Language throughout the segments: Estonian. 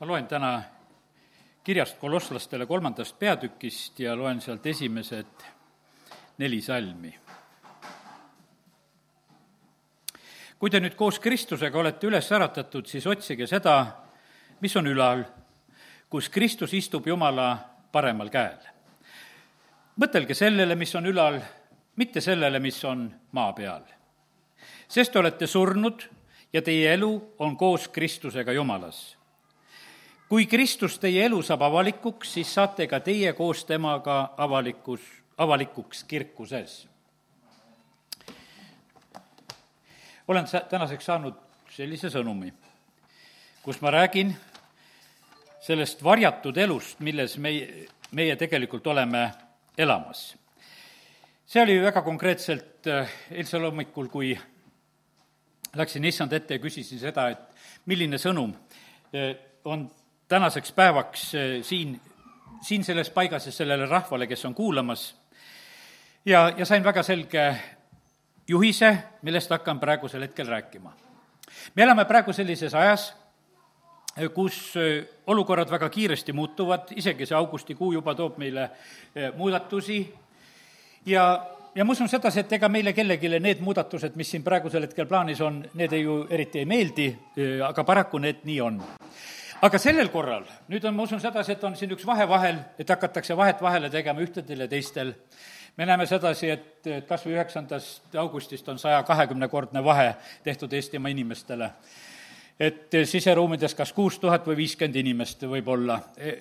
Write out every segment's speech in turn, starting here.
ma loen täna kirjast kolosslastele kolmandast peatükist ja loen sealt esimesed neli salmi. kui te nüüd koos Kristusega olete üles äratatud, siis otsige seda, mis on ülal, kus Kristus istub Jumala paremal käel. mõtelge sellele, mis on ülal, mitte sellele, mis on maa peal. sest te olete surnud ja teie elu on koos Kristusega Jumalas kui Kristus teie elu saab avalikuks, siis saate ka teie koos temaga avalikus, avalikuks kirkuses. olen sa-, tänaseks saanud sellise sõnumi, kus ma räägin sellest varjatud elust, milles meie, meie tegelikult oleme elamas. see oli väga konkreetselt äh, eilsel hommikul, kui läksin issand ette ja küsisin seda, et milline sõnum äh, on tänaseks päevaks eh, siin, siin selles paigas ja sellele rahvale, kes on kuulamas. ja, ja sain väga selge juhise, millest hakkan praegusel hetkel rääkima. me elame praegu sellises ajas, eh, kus eh, olukorrad väga kiiresti muutuvad, isegi see augustikuu juba toob meile muudatusi ja ja ma usun sedasi, et ega meile kellelegi need muudatused, mis siin praegusel hetkel plaanis on, need ei ju eriti ei meeldi, aga paraku need nii on aga sellel korral, nüüd on, ma usun sedasi, et on siin üks vahe vahel, et hakatakse vahet vahele tegema ühtedel ja teistel. me näeme sedasi, et, et kas või üheksandast augustist on saja kahekümnekordne vahe tehtud Eestimaa inimestele et siseruumides kas kuus tuhat või viiskümmend inimest võib olla, e,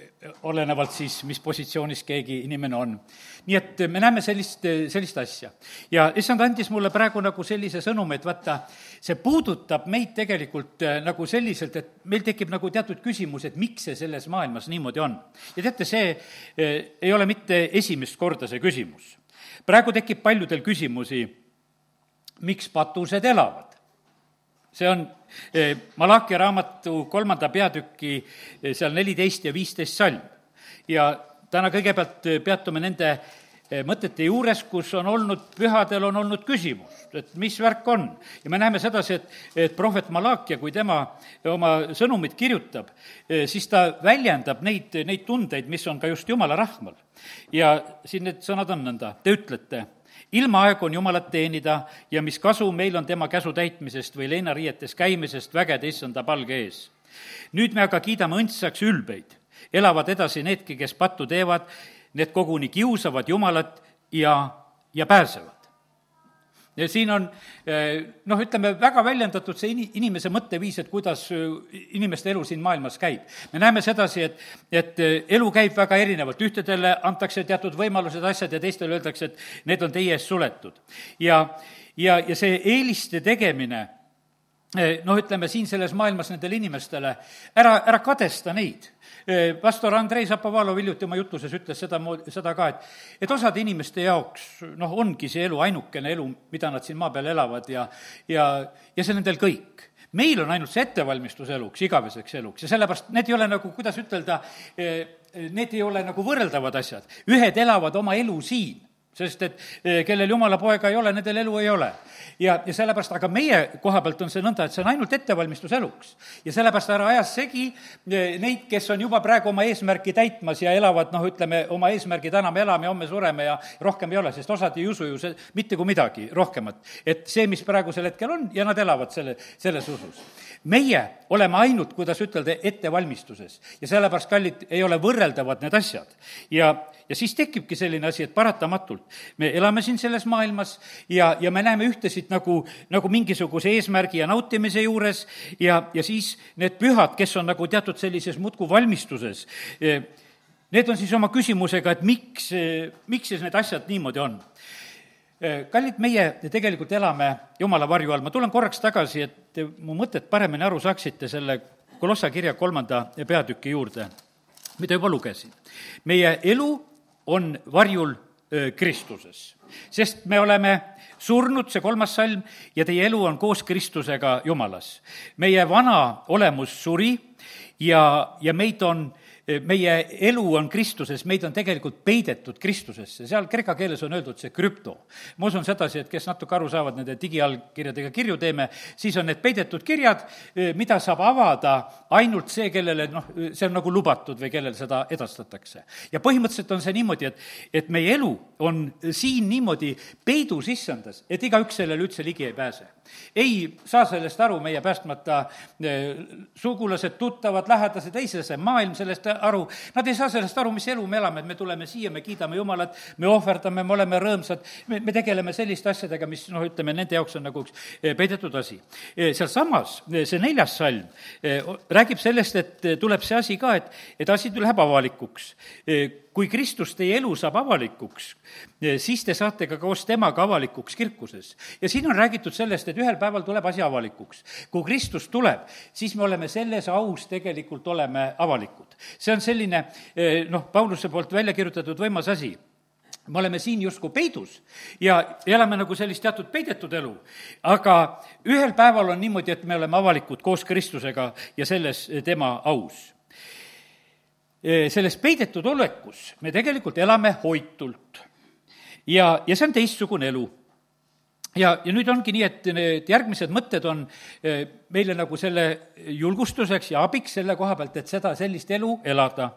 olenevalt siis, mis positsioonis keegi inimene on. nii et me näeme sellist, sellist asja. ja issand andis mulle praegu nagu sellise sõnumi, et vaata, see puudutab meid tegelikult nagu selliselt, et meil tekib nagu teatud küsimus, et miks see selles maailmas niimoodi on. ja teate, see ei ole mitte esimest korda see küsimus. praegu tekib paljudel küsimusi, miks patused elavad see on eh, Malachi raamatu kolmanda peatüki eh, seal neliteist ja viisteist salm. ja täna kõigepealt eh, peatume nende mõtete juures, kus on olnud, pühadel on olnud küsimus, et mis värk on. ja me näeme sedasi, et, et prohvet Malakia, kui tema oma sõnumit kirjutab, siis ta väljendab neid, neid tundeid, mis on ka just jumala rahval. ja siin need sõnad on nõnda, te ütlete ilmaaeg on Jumalat teenida ja mis kasu meil on tema käsu täitmisest või leinariietes käimisest vägede issanda palge ees. nüüd me aga kiidame õndsaks ülbeid, elavad edasi needki, kes pattu teevad, need koguni kiusavad Jumalat ja, ja pääsevad ja siin on eh, noh, ütleme, väga väljendatud see ini-, inimese mõtteviis, et kuidas eh, inimeste elu siin maailmas käib. me näeme sedasi, et, et eh, elu käib väga erinevalt, ühtedele antakse teatud võimalused, asjad ja teistele öeldakse, et need on teie ees suletud. ja, ja, ja see eeliste tegemine noh, ütleme siin selles maailmas nendele inimestele, ära, ära kadesta neid. Pastor Andrei Zapovalov hiljuti oma jutluses ütles seda moodi, seda ka, et et osade inimeste jaoks noh, ongi see elu ainukene elu, mida nad siin maa peal elavad ja ja, ja see on nendel kõik. Meil on ainult see ettevalmistus eluks, igaveseks eluks. Ja sellepärast need ei ole nagu, kuidas ütelda, need ei ole nagu võrreldavad asjad. ühed elavad oma elu siin sest et eh, kellel jumala poega ei ole, nendel elu ei ole. ja, ja sellepärast, aga meie koha pealt on see nõnda, et see on ainult ettevalmistus eluks. ja sellepärast ära aja segi eh, neid, kes on juba praegu oma eesmärki täitmas ja elavad, noh, ütleme, oma eesmärgi, täna me elame ja homme sureme ja rohkem ei ole, sest osad ei usu ju see, mitte kui midagi rohkemat. et see, mis praegusel hetkel on, ja nad elavad selle, selles usus meie oleme ainult, kuidas ütelda, ettevalmistuses. Ja sellepärast, kallid, ei ole võrreldavad need asjad. ja, ja siis tekibki selline asi, et paratamatult me elame siin selles maailmas ja, ja me näeme ühtesid nagu, nagu mingisuguse eesmärgi ja nautimise juures. Ja, ja siis need pühad, kes on nagu teatud sellises muudkui valmistuses, eh, need on siis oma küsimusega, et miks, eh, miks siis need asjad niimoodi on kallid, meie tegelikult elame Jumala varju all, ma tulen korraks tagasi, et mu mõtet paremini aru saaksite selle Kolossa kirja kolmanda peatüki juurde, mida juba lugesin. meie elu on varjul Kristuses. sest me oleme surnud, see kolmas salm, ja teie elu on koos Kristusega Jumalas. meie vana olemus suri ja, ja meid on meie elu on Kristuses, meid on tegelikult peidetud Kristusesse, seal kreeka keeles on öeldud see krüpto. ma usun sedasi, et kes natuke aru saavad, nende digiallkirjadega kirju teeme, siis on need peidetud kirjad, mida saab avada ainult see, kellele noh, see on nagu lubatud või kellele seda edastatakse. ja põhimõtteliselt on see niimoodi, et, et meie elu on siin niimoodi peidus issandas, et igaüks sellele üldse ligi ei pääse ei saa sellest aru meie päästmata eh, sugulased, tuttavad, lähedased, ei see maailm sellest aru, nad ei saa sellest aru, mis elu me elame, et me tuleme siia, me kiidame Jumalat, me ohverdame, me oleme rõõmsad, me, me tegeleme selliste asjadega, mis noh, ütleme, nende jaoks on nagu üks eh, peidetud asi. Eh, sealsamas, see neljas salm räägib sellest, et tuleb see asi ka, et, et asi läheb avalikuks kui Kristus teie elu saab avalikuks, siis te saate ka koos temaga avalikuks kirkuses. ja siin on räägitud sellest, et ühel päeval tuleb asi avalikuks. kui Kristus tuleb, siis me oleme selles aus tegelikult, oleme avalikud. See on selline noh, Pauluse poolt välja kirjutatud võimas asi me oleme siin justkui peidus ja elame nagu sellist teatud peidetud elu, aga ühel päeval on niimoodi, et me oleme avalikud koos Kristusega ja selles tema aus selles peidetud olekus me tegelikult elame hoitult. ja, ja see on teistsugune elu. Ja, ja nüüd ongi nii, et need järgmised mõtted on meile nagu selle julgustuseks ja abiks selle koha pealt, et seda, sellist elu elada.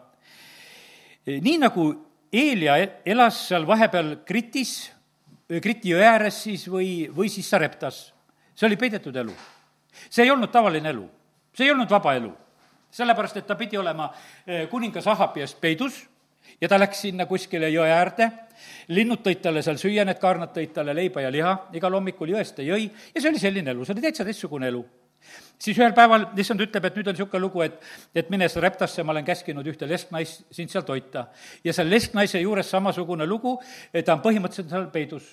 nii nagu Eelia elas seal vahepeal Kritis, Kriti jõe ääres siis või, või siis Sareptas, see oli peidetud elu. see ei olnud tavaline elu, see ei olnud vaba elu sellepärast, et ta pidi olema eh, kuningas Ahabi eest peidus ja ta läks sinna kuskile jõe äärde, linnud tõid talle seal süüa, need kaarnad tõid talle leiba ja liha, igal hommikul jõest ta jõi ja see oli selline elu, see oli täitsa teistsugune elu siis ühel päeval issand ütleb, et nüüd on niisugune lugu, et, et mine Sareptasse, ma olen käskinud ühte lesknaist sind seal toita. ja seal lesknaise juures samasugune lugu, ta on põhimõtteliselt seal peidus.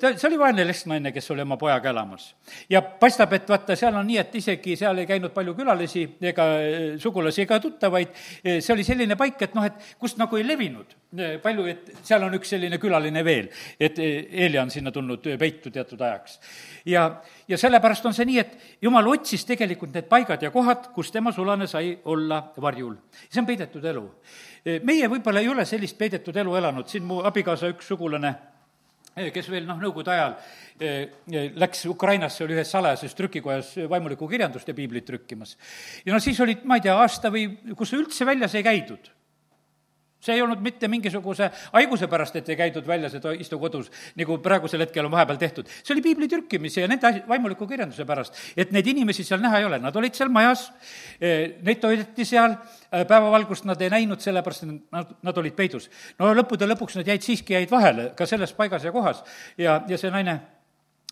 ta, see oli vaene lesknaine, kes oli oma pojaga elamas. ja paistab, et vaata, seal on nii, et isegi seal ei käinud palju külalisi ega eh, sugulasi ega tuttavaid, eh, see oli selline paik, et noh, et kust nagu ei levinud eh, palju, et seal on üks selline külaline veel, et Eelia on sinna tulnud peitu teatud ajaks. ja, ja sellepärast on see nii, et jumal otsis tegelikult need paigad ja kohad, kus tema sulane sai olla varjul. see on peidetud elu. meie võib-olla ei ole sellist peidetud elu elanud, siin mu abikaasa üks sugulane kes veel noh, Nõukogude ajal läks Ukrainasse, oli ühes salajases trükikojas vaimulikku kirjandust ja piiblit trükkimas. ja no siis olid, ma ei tea, aasta või kus üldse väljas ei käidud see ei olnud mitte mingisuguse haiguse pärast, et ei käidud väljas, et istu kodus, nagu praegusel hetkel on vahepeal tehtud. see oli piibli trükkimise ja nende vaimuliku kirjanduse pärast, et neid inimesi seal näha ei ole, nad olid seal majas, eh, neid toideti seal, eh, päevavalgust nad ei näinud, sellepärast et nad, nad olid peidus. no lõppude lõpuks nad jäid siiski, jäid vahele ka selles paigas ja kohas ja, ja see naine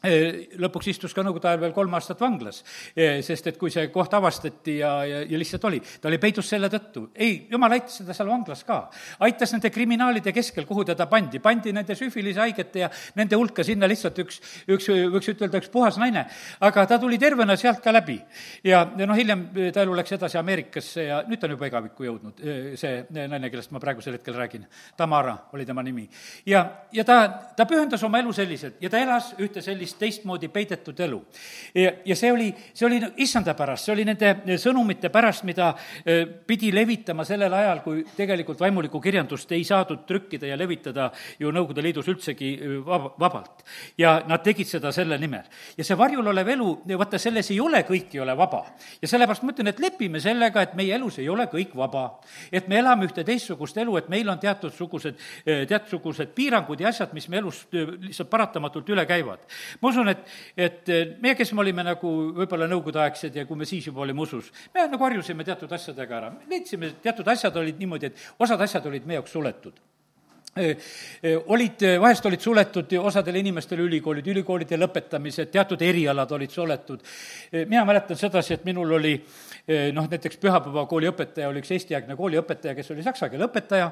lõpuks istus ka Nõukogude ajal veel kolm aastat vanglas, sest et kui see koht avastati ja, ja, ja lihtsalt oli, ta oli peidus selle tõttu. ei, jumal aitas teda seal vanglas ka. aitas nende kriminaalide keskel, kuhu teda pandi, pandi nende süfilise haigete ja nende hulka sinna lihtsalt üks, üks, võiks ütelda, üks puhas naine. aga ta tuli tervena sealt ka läbi. ja, ja noh, hiljem ta elu läks edasi Ameerikasse ja nüüd ta on juba igavikku jõudnud, see naine, kellest ma praegusel hetkel räägin. Tamara oli tema nimi. ja, ja ta, ta pühendas oma elu selliselt ja ta elas ühte sellist hoopis teistmoodi peidetud elu. ja, see oli, see oli issanda pärast, see oli nende sõnumite pärast, mida e, pidi levitama sellel ajal, kui tegelikult vaimulikku kirjandust ei saadud trükkida ja levitada ju Nõukogude Liidus üldsegi e, vaba, vabalt. ja nad tegid seda selle nimel. ja see varjul olev elu, vaata, selles ei ole, kõik ei ole vaba. ja sellepärast ma ütlen, et lepime sellega, et meie elus ei ole kõik vaba. et me elame ühte teistsugust elu, et meil on teatudsugused, e, teatud piirangud ja asjad, mis me elust lihtsalt paratamatult üle käivad ma usun, et, et meie, kes me olime nagu võib-olla nõukogudeaegsed ja kui me siis juba olime usus, me nagu harjusime teatud asjadega ära, leidsime, teatud asjad olid niimoodi, et osad asjad olid meie jaoks suletud olid, vahest olid suletud osadele inimestele ülikoolid, ülikoolide lõpetamised, teatud erialad olid suletud. mina mäletan sedasi, et minul oli noh, näiteks pühapäevakooli õpetaja oli üks eestiaegne kooliõpetaja, kes oli saksa keele õpetaja,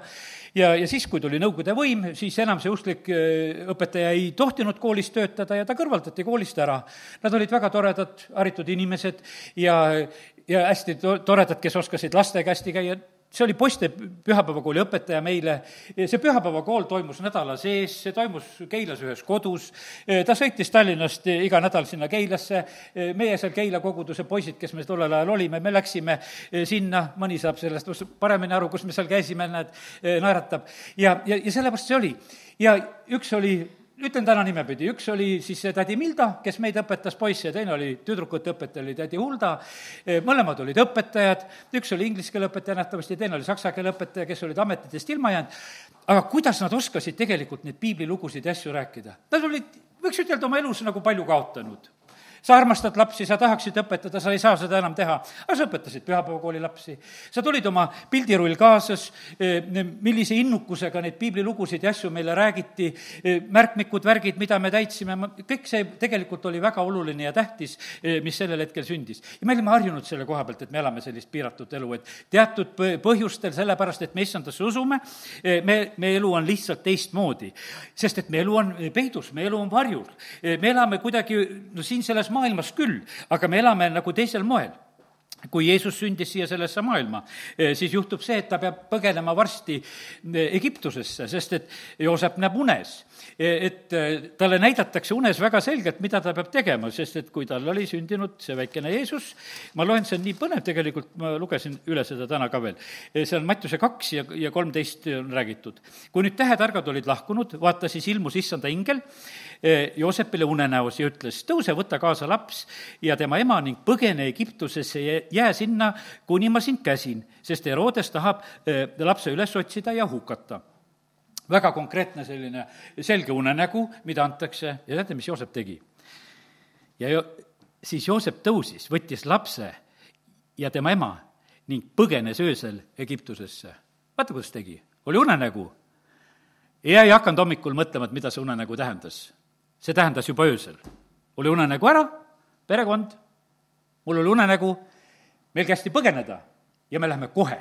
ja, ja siis, kui tuli Nõukogude võim, siis enam see usklik õpetaja ei tohtinud koolis töötada ja ta kõrvaldati koolist ära. Nad olid väga toredad, haritud inimesed ja, ja hästi to-, toredad, kes oskasid lastega hästi käia, see oli poiste pühapäevakooli õpetaja meile, see pühapäevakool toimus nädala sees, see toimus Keilas ühes kodus, ta sõitis Tallinnast iga nädal sinna Keilasse, meie seal Keila koguduse poisid, kes me tollel ajal olime, me läksime sinna, mõni saab sellest paremini aru, kus me seal käisime, näed, naeratab. ja, ja, ja sellepärast see oli. ja üks oli ütlen täna nimepidi, üks oli siis tädi Milda, kes meid õpetas poisse, ja teine oli tüdrukute õpetaja, oli tädi Hulda, mõlemad olid õpetajad, üks oli inglise keele õpetaja nähtavasti, teine oli saksa keele õpetaja, kes olid ametitest ilma jäänud, aga kuidas nad oskasid tegelikult neid piiblilugusid ja asju rääkida? Nad olid, võiks ütelda, oma elus nagu palju kaotanud sa armastad lapsi, sa tahaksid õpetada, sa ei saa seda enam teha, aga sa õpetasid pühapäevakooli lapsi. sa tulid oma pildirull kaasas, e, millise innukusega neid piiblilugusid ja asju meile räägiti, e, märkmikud, värgid, mida me täitsime, kõik see tegelikult oli väga oluline ja tähtis, e, mis sellel hetkel sündis. ja me olime harjunud selle koha pealt, et me elame sellist piiratud elu, et teatud põhjustel, sellepärast et me issandasse usume, me, meie elu on lihtsalt teistmoodi. sest et meie elu on peidus, meie elu on varjul. me elame kuidagi, no siin selles maailmas küll, aga me elame nagu teisel moel kui Jeesus sündis siia sellesse maailma, eh, siis juhtub see, et ta peab põgenema varsti eh, Egiptusesse, sest et Joosep näeb unes, eh, et talle näidatakse unes väga selgelt, mida ta peab tegema, sest et kui tal oli sündinud see väikene Jeesus, ma loen, see on nii põnev tegelikult, ma lugesin üle seda täna ka veel, see on Mattiuse kaks ja, ja kolmteist on räägitud. kui nüüd tähetargad olid lahkunud, vaata siis ilmus issanda ingel Joosepile unenäos ja ütles, tõuse, võta kaasa laps ja tema ema ning põgene Egiptusesse ja jää sinna, kuni ma sind käsin, sest Herodes tahab eh, lapse üles otsida ja hukata väga konkreetne selline selge unenägu, mida antakse ja teate, mis Joosep tegi? ja jo-, siis Joosep tõusis, võttis lapse ja tema ema ning põgenes öösel Egiptusesse. vaata, kuidas tegi, oli unenägu. ja ei hakanud hommikul mõtlema, et mida see unenägu tähendas see tähendas juba öösel. oli unenägu ära, perekond, mul oli unenägu, meil kästi põgeneda ja me läheme kohe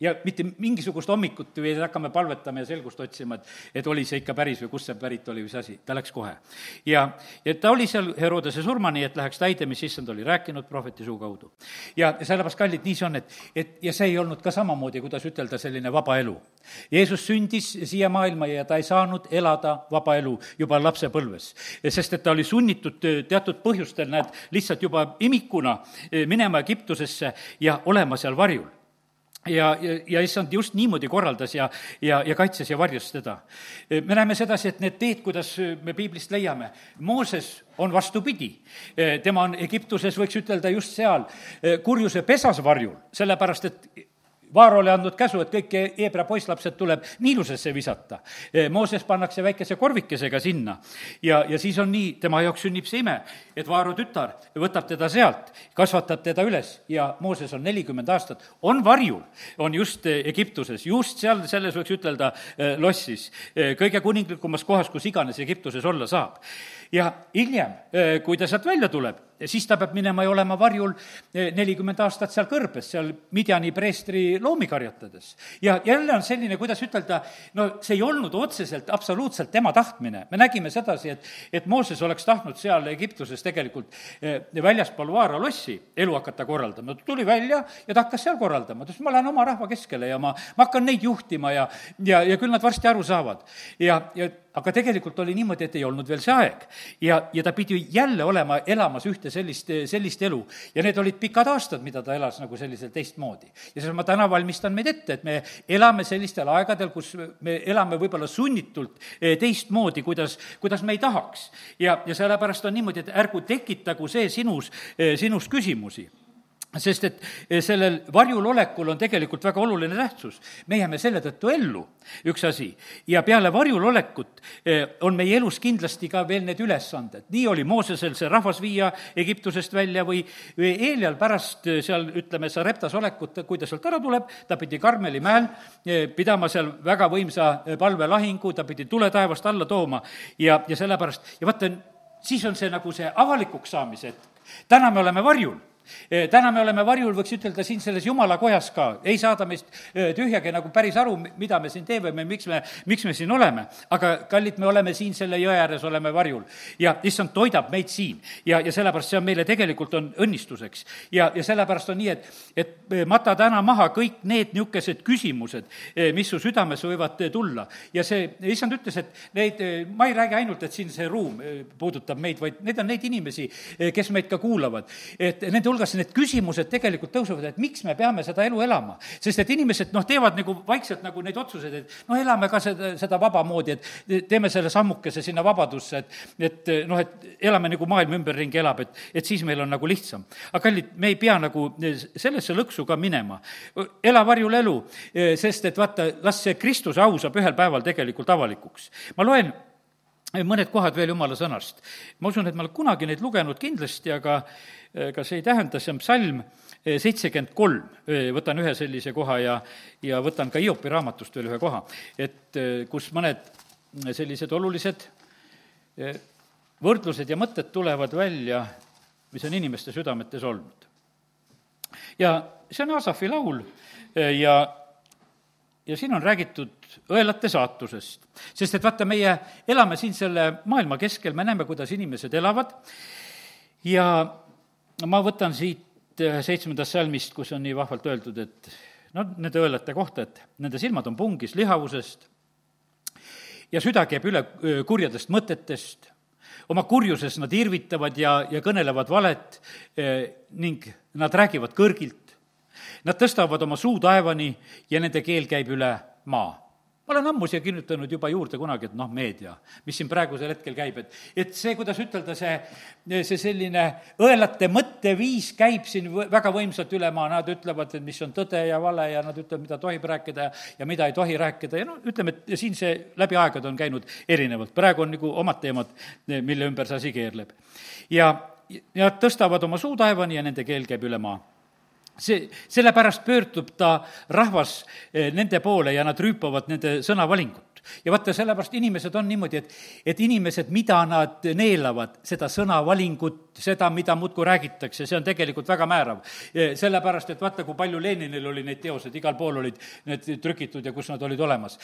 ja mitte mingisugust hommikut või hakkame palvetama ja selgust otsima, et, et oli see ikka päris või kust see pärit oli või mis asi, ta läks kohe. ja, ja ta oli seal Herodese surmani, et läheks täide, mis issand oli rääkinud prohveti suu kaudu. ja sellepärast, kallid, nii see on, et, et ja see ei olnud ka samamoodi, kuidas ütelda, selline vaba elu. Jeesus sündis siia maailma ja ta ei saanud elada vaba elu juba lapsepõlves, sest et ta oli sunnitud teatud põhjustel, näed, lihtsalt juba imikuna minema Egiptusesse ja olema seal varjul ja, ja, ja issand just niimoodi korraldas ja, ja, ja kaitses ja varjas teda. me näeme sedasi, et need teed, kuidas me piiblist leiame, Mooses on vastupidi. tema on Egiptuses, võiks ütelda, just seal kurjuse pesas varjul, sellepärast et Vaaro oli andnud käsu, et kõik Hebra poisslapsed tuleb Niilusesse visata. Mooses pannakse väikese korvikesega sinna ja, ja siis on nii, tema jaoks sünnib see ime, et Vaaro tütar võtab teda sealt, kasvatab teda üles ja Mooses on nelikümmend aastat, on varjul, on just Egiptuses, just seal, selles võiks ütelda lossis, kõige kuninglikumas kohas, kus iganes Egiptuses olla saab ja hiljem, kui ta sealt välja tuleb, siis ta peab minema ja olema varjul nelikümmend aastat seal kõrbes, seal Midjani preestri loomi karjatades. ja jälle on selline, kuidas ütelda, no see ei olnud otseselt absoluutselt tema tahtmine. me nägime sedasi, et, et Mooses oleks tahtnud seal Egiptuses tegelikult väljaspool Vaara lossi elu hakata korraldama. ta tuli välja ja ta hakkas seal korraldama, ta ütles, ma lähen oma rahva keskele ja ma, ma hakkan neid juhtima ja, ja, ja küll nad varsti aru saavad. ja, ja aga tegelikult oli niimoodi, et ei olnud veel see aeg. ja, ja ta pidi jälle olema elamas ühte sellist, sellist elu. ja need olid pikad aastad, mida ta elas nagu selliselt teistmoodi. ja selles ma täna valmistan meid ette, et me elame sellistel aegadel, kus me elame võib-olla sunnitult eh, teistmoodi, kuidas, kuidas me ei tahaks. ja, ja sellepärast on niimoodi, et ärgu tekitagu see sinus, eh, sinus küsimusi sest et eh, sellel varjul olekul on tegelikult väga oluline tähtsus. me jääme selle tõttu ellu, üks asi, ja peale varjul olekut eh, on meie elus kindlasti ka veel need ülesanded. nii oli Moosesel see rahvas viia Egiptusest välja või, või Eelial pärast eh, seal, ütleme, Sareptas olekut, kui ta sealt ära tuleb, ta pidi Karmeli mäel pidama seal väga võimsa palvelahingu, ta pidi tule taevast alla tooma ja, ja sellepärast, ja vaata, siis on see nagu see avalikuks saamise hetk. täna me oleme varjul täna me oleme varjul, võiks ütelda, siin selles jumala kojas ka, ei saada meist tühjagi nagu päris aru, mida me siin teeme või miks me, miks me siin oleme. aga kallid, me oleme siin selle jõe ääres, oleme varjul. ja issand toidab meid siin ja, ja sellepärast see on meile tegelikult on õnnistuseks. ja, ja sellepärast on nii, et, et mata täna maha kõik need niisugused küsimused, mis su südames võivad tulla. ja see, issand ütles, et neid, ma ei räägi ainult, et siin see ruum puudutab meid, vaid need on neid inimesi, kes meid ka kuulavad. et nende hulgas need küsimused tegelikult tõusevad, et miks me peame seda elu elama. sest et inimesed noh, teevad nagu vaikselt nagu neid otsuseid, et noh, elame ka seda, seda vaba moodi, et teeme selle sammukese sinna vabadusse, et, et noh, et elame nagu maailm ümberringi elab, et, et siis meil on nagu lihtsam. aga kallid, me ei pea nagu sellesse lõksu ka minema. ela varjul elu, sest et vaata, las see Kristuse au saab ühel päeval tegelikult avalikuks. ma loen mõned kohad veel jumala sõnast. ma usun, et ma olen kunagi neid lugenud kindlasti, aga aga see ei tähenda, see on psalm eh, seitsekümmend kolm, eh, võtan ühe sellise koha ja, ja võtan ka Hiopi raamatust veel ühe koha, et kus mõned sellised olulised võrdlused ja mõtted tulevad välja, mis on inimeste südametes olnud. ja see on Asafi laul ja ja siin on räägitud õelate saatusest. sest et vaata, meie elame siin selle maailma keskel, me näeme, kuidas inimesed elavad. Ja ma võtan siit seitsmendast salmist, kus on nii vahvalt öeldud, et noh, nende õelate kohta, et nende silmad on pungis lihavusest ja süda käib üle kurjadest mõtetest, oma kurjuses nad irvitavad ja, ja kõnelevad valet eh, ning nad räägivad kõrgilt Nad tõstavad oma suu taevani ja nende keel käib üle maa. Ma olen ammu siia kirjutanud juba juurde kunagi, et noh, meedia, mis siin praegusel hetkel käib, et, et see, kuidas ütelda, see, see selline õelate mõtteviis käib siin väga võimsalt üle maa, nad ütlevad, et mis on tõde ja vale ja nad ütlevad, mida tohib rääkida ja, ja mida ei tohi rääkida. Ja no ütleme, et siin see läbi aegade on käinud erinevalt, praegu on nagu omad teemad, mille ümber see asi keerleb. ja, ja nad tõstavad oma suu taevani ja nende keel käib üle maa see, sellepärast pöördub ta rahvas eh, nende poole ja nad rüüpavad nende sõnavalingut ja vaata, sellepärast inimesed on niimoodi, et, et inimesed, mida nad neelavad, seda sõnavalingut, seda, mida muudkui räägitakse, see on tegelikult väga määrav. sellepärast, et vaata, kui palju Leninil oli neid teoseid, igal pool olid need trükitud ja kus nad olid olemas.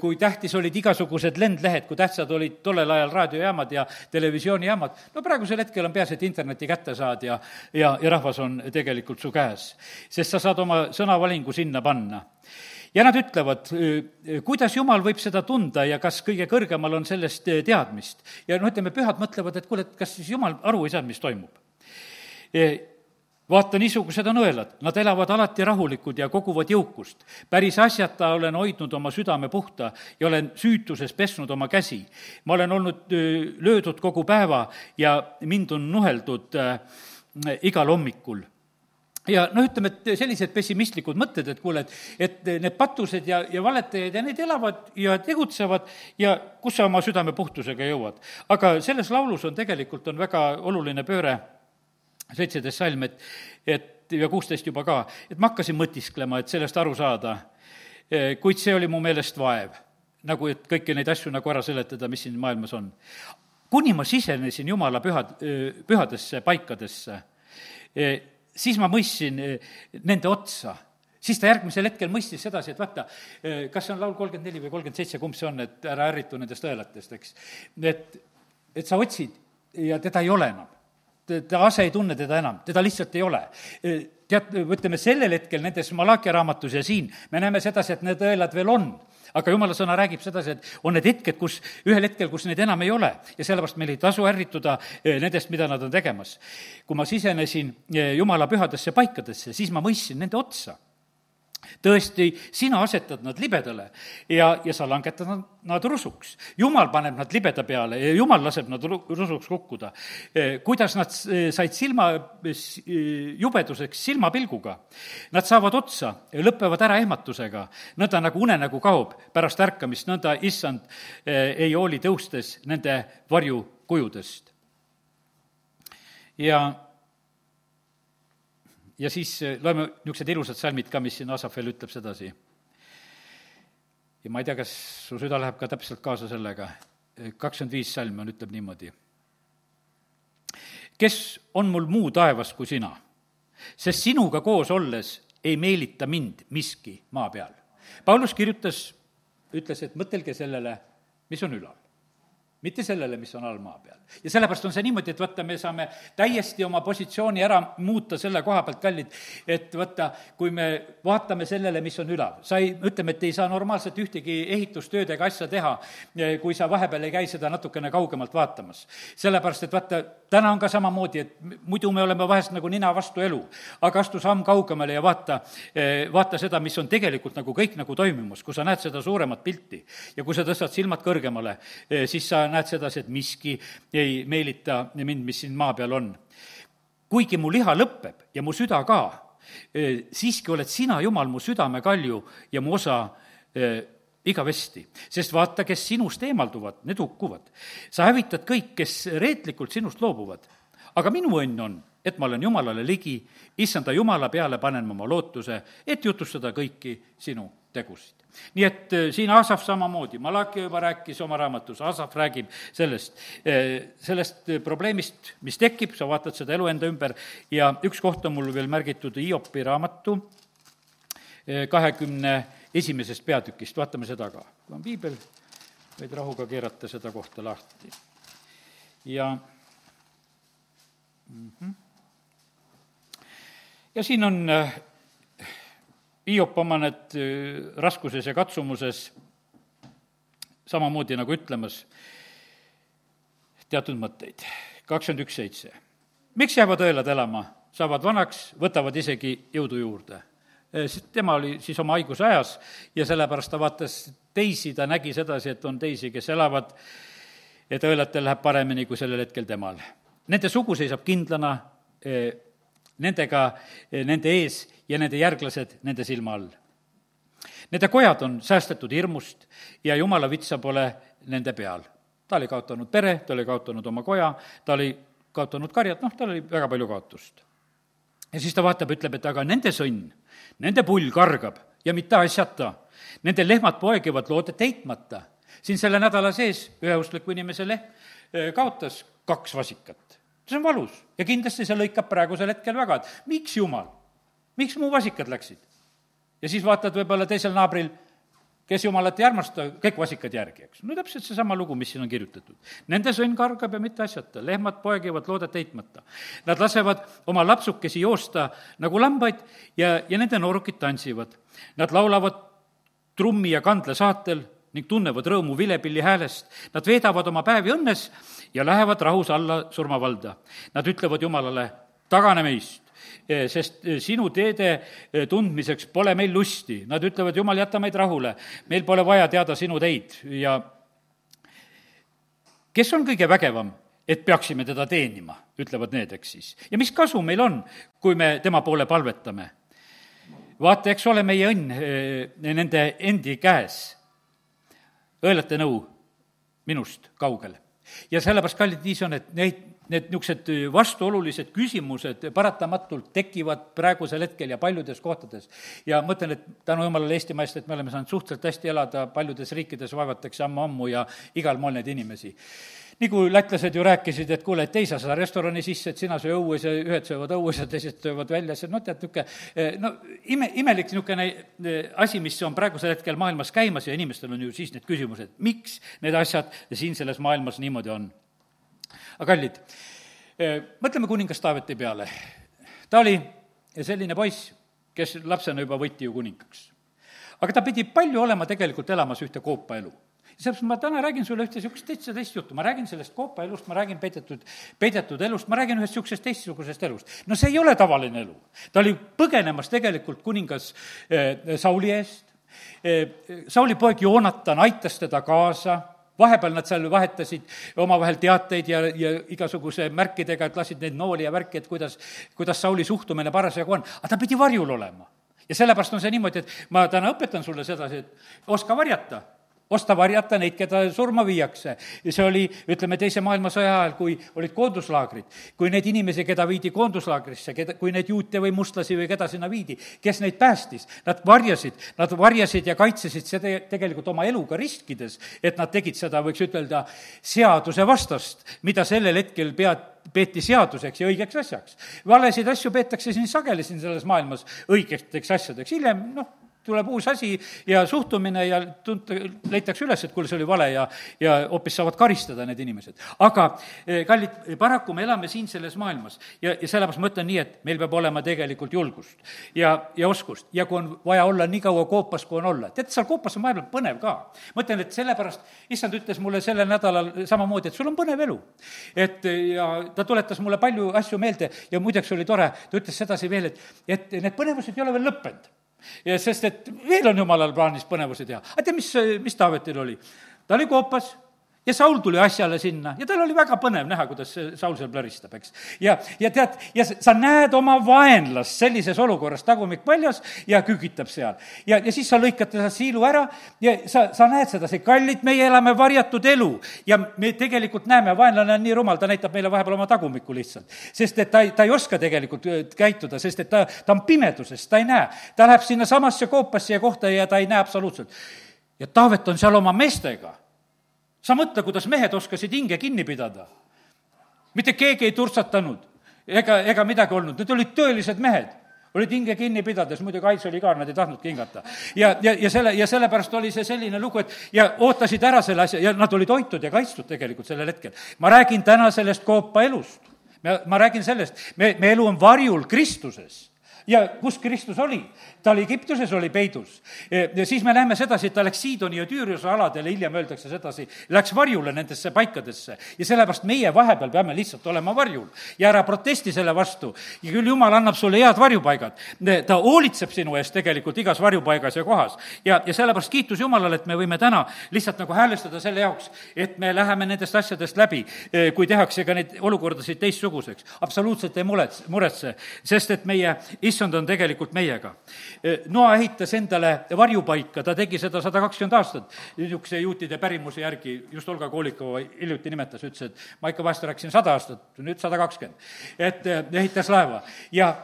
kui tähtis olid igasugused lendlehed, kui tähtsad olid tollel ajal raadiojaamad ja televisioonijaamad, no praegusel hetkel on peaasi, et interneti kätte saad ja, ja, ja rahvas on tegelikult su käes. sest sa saad oma sõnavalingu sinna panna ja nad ütlevad, kuidas jumal võib seda tunda ja kas kõige kõrgemal on sellest teadmist. ja noh, ütleme, pühad mõtlevad, et kuule, et kas siis jumal aru ei saanud, mis toimub. vaata, niisugused on õelad, nad elavad alati rahulikud ja koguvad jõukust. päris asjata olen hoidnud oma südame puhta ja olen süütuses pesnud oma käsi. ma olen olnud löödud kogu päeva ja mind on nuheldud igal hommikul ja noh, ütleme, et sellised pessimistlikud mõtted, et kuule, et, et need patused ja, ja valetajad ja need elavad ja tegutsevad ja kus sa oma südame puhtusega jõuad. aga selles laulus on tegelikult, on väga oluline pööre, seitseteist salm, et, et ja kuusteist juba ka, et ma hakkasin mõtisklema, et sellest aru saada, kuid see oli mu meelest vaev. nagu, et kõiki neid asju nagu ära seletada, mis siin maailmas on. kuni ma sisenesin Jumala pühad, pühadesse paikadesse, siis ma mõistsin eh, nende otsa siis ta järgmisel hetkel mõistis sedasi, et vaata, eh, kas see on laul kolmkümmend neli või kolmkümmend seitse, kumb see on, et ära ärritu nendest õelatest, eks. et, et sa otsid ja teda ei ole enam. ta ase ei tunne teda enam, teda lihtsalt ei ole. Eh, tead, ütleme sellel hetkel nendes Malachi raamatus ja siin me näeme sedasi, et need õelad veel on aga jumala sõna räägib sedasi, et on need hetked, kus, ühel hetkel, kus neid enam ei ole ja sellepärast meil ei tasu ärrituda eh, nendest, mida nad on tegemas. kui ma sisenesin eh, jumala pühadesse paikadesse, siis ma mõistsin nende otsa tõesti, sina asetad nad libedale ja, ja sa langetad nad, nad rusuks. jumal paneb nad libeda peale ja jumal laseb nad rusuks kukkuda. Eh, kuidas nad eh, said silma, eh, jubeduseks silmapilguga? Nad saavad otsa lõpevad ära ehmatusega, nõnda nagu unenägu kaob pärast ärkamist, nõnda issand ei hooli tõustes nende varjukujudest. ja ja siis eh, loeme niisugused ilusad salmid ka, mis siin Asafel ütleb sedasi. ja ma ei tea, kas su süda läheb ka täpselt kaasa sellega, kakskümmend viis salm on, ütleb niimoodi. kes on mul muu taevas kui sina? sest sinuga koos olles ei meelita mind miski maa peal. Paulus kirjutas, ütles, et mõtelge sellele, mis on ülal mitte sellele, mis on all maa peal. ja sellepärast on see niimoodi, et vaata, me saame täiesti oma positsiooni ära muuta selle koha pealt, kallid, et vaata, kui me vaatame sellele, mis on ülal, sa ei, ütleme, et ei saa normaalselt ühtegi ehitustööd ega asja teha, kui sa vahepeal ei käi seda natukene kaugemalt vaatamas. sellepärast, et vaata, täna on ka samamoodi, et muidu me oleme vahest nagu nina vastu elu, aga astu samm kaugemale ja vaata, vaata seda, mis on tegelikult nagu kõik nagu toimumas, kui sa näed seda suuremat pilti. ja kui sa tõstad silmad kõrgemale, siis sa näed sedasi, et miski ei meelita mind, mis siin maa peal on. kuigi mu liha lõpeb ja mu süda ka, siiski oled sina, Jumal, mu südamekalju ja mu osa igavesti, sest vaata, kes sinust eemalduvad, need hukkuvad. sa hävitad kõik, kes reetlikult sinust loobuvad. aga minu õnn on, et ma olen Jumalale ligi, issanda Jumala peale panen ma oma lootuse, et jutustada kõiki sinu tegusid. Nii et äh, siin Asaf samamoodi, Malachi juba rääkis oma raamatus, Asaf räägib sellest, äh, sellest äh, probleemist, mis tekib, sa vaatad seda elu enda ümber ja üks koht on mul veel märgitud Hiopi raamatu kahekümne esimesest peatükist, vaatame seda ka. kui on piibel, võid rahuga keerata seda kohta lahti. ja mm -hmm. ja siin on Hiop oma need raskuses ja katsumuses samamoodi nagu ütlemas teatud mõtteid. kakskümmend üks seitse. miks jäävad õelad elama, saavad vanaks, võtavad isegi jõudu juurde? sest tema oli siis oma haiguse ajas ja sellepärast ta vaatas teisi, ta nägi sedasi, et on teisi, kes elavad, et õelatel läheb paremini kui sellel hetkel temal. Nende sugu seisab kindlana nendega, nende ees ja nende järglased nende silma all. Nende kojad on säästetud hirmust ja jumala vitsa pole nende peal. ta oli kaotanud pere, ta oli kaotanud oma koja, ta oli kaotanud karjad, noh, tal oli väga palju kaotust. ja siis ta vaatab, ütleb, et aga nende sõnn, nende pull kargab ja mitte asjata. Nende lehmad poegivad loodet heitmata. siin selle nädala sees ühe uskliku inimese lehm eh, kaotas kaks vasikat see on valus ja kindlasti see lõikab praegusel hetkel väga, et miks jumal, miks mu vasikad läksid? ja siis vaatad võib-olla teisel naabril, kes jumalat ei armasta, kõik vasikad järgi, eks. no täpselt seesama lugu, mis siin on kirjutatud. Nende sõnn kargab ja mitte asjata, lehmad poegivad loodet heitmata. Nad lasevad oma lapsukesi joosta nagu lambaid ja, ja nende noorukid tantsivad. Nad laulavad trummi ja kandle saatel ning tunnevad rõõmu vilepilli häälest. Nad veedavad oma päevi õnnes ja lähevad rahus alla surmavalda. Nad ütlevad Jumalale, tagane meist, eh, sest eh, sinu teede eh, tundmiseks pole meil lusti. Nad ütlevad, Jumal, jäta meid rahule, meil pole vaja teada sinu teid ja kes on kõige vägevam, et peaksime teda teenima, ütlevad need, eks siis. ja mis kasu meil on, kui me tema poole palvetame? vaata, eks ole meie õnn nende endi käes. Õelate nõu minust kaugel ja sellepärast, kallid, nii see on, et neid, need niisugused vastuolulised küsimused paratamatult tekivad praegusel hetkel ja paljudes kohtades. ja ma ütlen, et tänu jumalale Eestimaa eest, et me oleme saanud suhteliselt hästi elada, paljudes riikides vaevatakse ammu-ammu ja igal moel neid inimesi nagu lätlased ju rääkisid, et kuule, et ei saa seda restorani sisse, et sina söö õues ja ühed söövad õues ja teised söövad väljas ja noh, tead, niisugune eh, no ime, imelik niisugune eh, asi, mis on praegusel hetkel maailmas käimas ja inimestel on ju siis need küsimused, miks need asjad siin selles maailmas niimoodi on. aga kallid, eh, mõtleme kuningas Taaveti peale. ta oli selline poiss, kes lapsena juba võiti ju kuningaks. aga ta pidi palju olema tegelikult elamas ühte koopaelu sellepärast ma täna räägin sulle ühte niisugust täitsa teist juttu, ma räägin sellest koopa elust, ma räägin peidetud, peidetud elust, ma räägin ühest niisugusest teistsugusest elust. no see ei ole tavaline elu. ta oli põgenemas tegelikult kuningas eh, Sauli eest eh,, Sauli poeg Joonatan aitas teda kaasa, vahepeal nad seal vahetasid omavahel teateid ja, ja igasuguse märkidega, et lasid neid nooli ja värki, et kuidas, kuidas Sauli suhtumine parasjagu on, aga ta pidi varjul olema. ja sellepärast on see niimoodi, et ma täna õpetan sulle sedasi, et oska varjata osta varjata neid, keda surma viiakse. see oli, ütleme, Teise maailmasõja ajal, kui olid koonduslaagrid, kui neid inimesi, keda viidi koonduslaagrisse, keda, kui neid juute või mustlasi või keda sinna viidi, kes neid päästis, nad varjasid, nad varjasid ja kaitsesid seda tegelikult oma eluga riskides, et nad tegid seda, võiks ütelda, seadusevastast, mida sellel hetkel pead, peeti seaduseks ja õigeks asjaks. valesid asju peetakse siin sageli siin selles maailmas õigeteks asjadeks, hiljem noh, tuleb uus asi ja suhtumine ja tunta, leitakse üles, et kuule, see oli vale ja, ja hoopis saavad karistada need inimesed. aga eh, kallid, paraku me elame siin selles maailmas ja, ja sellepärast ma ütlen nii, et meil peab olema tegelikult julgust ja, ja oskust ja kui on vaja olla nii kaua koopas, kui on olla. tead, seal koopas on vahepeal põnev ka. ma ütlen, et sellepärast, issand ütles mulle sellel nädalal samamoodi, et sul on põnev elu. et ja ta tuletas mulle palju asju meelde ja muideks oli tore, ta ütles sedasi veel, et, et need põnevused ei ole veel lõppenud ja sest, et veel on jumalal plaanis põnevusi teha. aga tead, mis, mis Taavetil oli? ta oli koopas ja Saul tuli asjale sinna ja tal oli väga põnev näha, kuidas Saul seal plõristab, eks. ja, ja tead, ja sa näed oma vaenlast sellises olukorras, tagumik väljas ja kügitab seal. ja, ja siis sa lõikad ta siilu ära ja sa, sa näed sedasi, kallid, meie elame varjatud elu ja me tegelikult näeme, vaenlane on nii rumal, ta näitab meile vahepeal oma tagumikku lihtsalt. sest et ta ei, ta ei oska tegelikult äh, käituda, sest et ta, ta on pimeduses, ta ei näe. ta läheb sinnasamasse koopasse ja kohta ja ta ei näe absoluutselt. ja Taavet on seal oma meestega sa mõtle, kuidas mehed oskasid hinge kinni pidada. mitte keegi ei turtsatanud ega, ega midagi olnud, need olid tõelised mehed olid hinge kinni pidades, muidugi Ais oli ka, nad ei tahtnudki hingata. ja, ja, ja selle, ja sellepärast oli see selline lugu, et ja ootasid ära selle asja ja nad olid hoitud ja kaitstud tegelikult sellel hetkel. ma räägin täna sellest koopa elust. ma räägin sellest, me, me elu on varjul Kristuses ja kus Kristus oli? Ta oli Egiptuses, oli peidus. siis me näeme sedasi, et ta läks Siidoni ja Tüüriuse aladele, hiljem öeldakse sedasi, läks varjule nendesse paikadesse. ja sellepärast meie vahepeal peame lihtsalt olema varjul ja ära protesti selle vastu. ja küll Jumal annab sulle head varjupaigad. ta hoolitseb sinu eest tegelikult igas varjupaigas ja kohas. ja, ja sellepärast kiitus Jumalale, et me võime täna lihtsalt nagu häälestada selle jaoks, et me läheme nendest asjadest läbi, kui tehakse ka neid olukordasid teistsuguseks. absoluutselt ei muretse, muretse, sest et meie issand on tegelikult meiega Noa ehitas endale varjupaika, ta tegi seda sada kakskümmend aastat, niisuguse juutide pärimuse järgi, just Olga Kolikova hiljuti nimetas, ütles, et ma ikka vahest rääkisin sada aastat, nüüd sada kakskümmend. et eh, ehitas laeva. Ja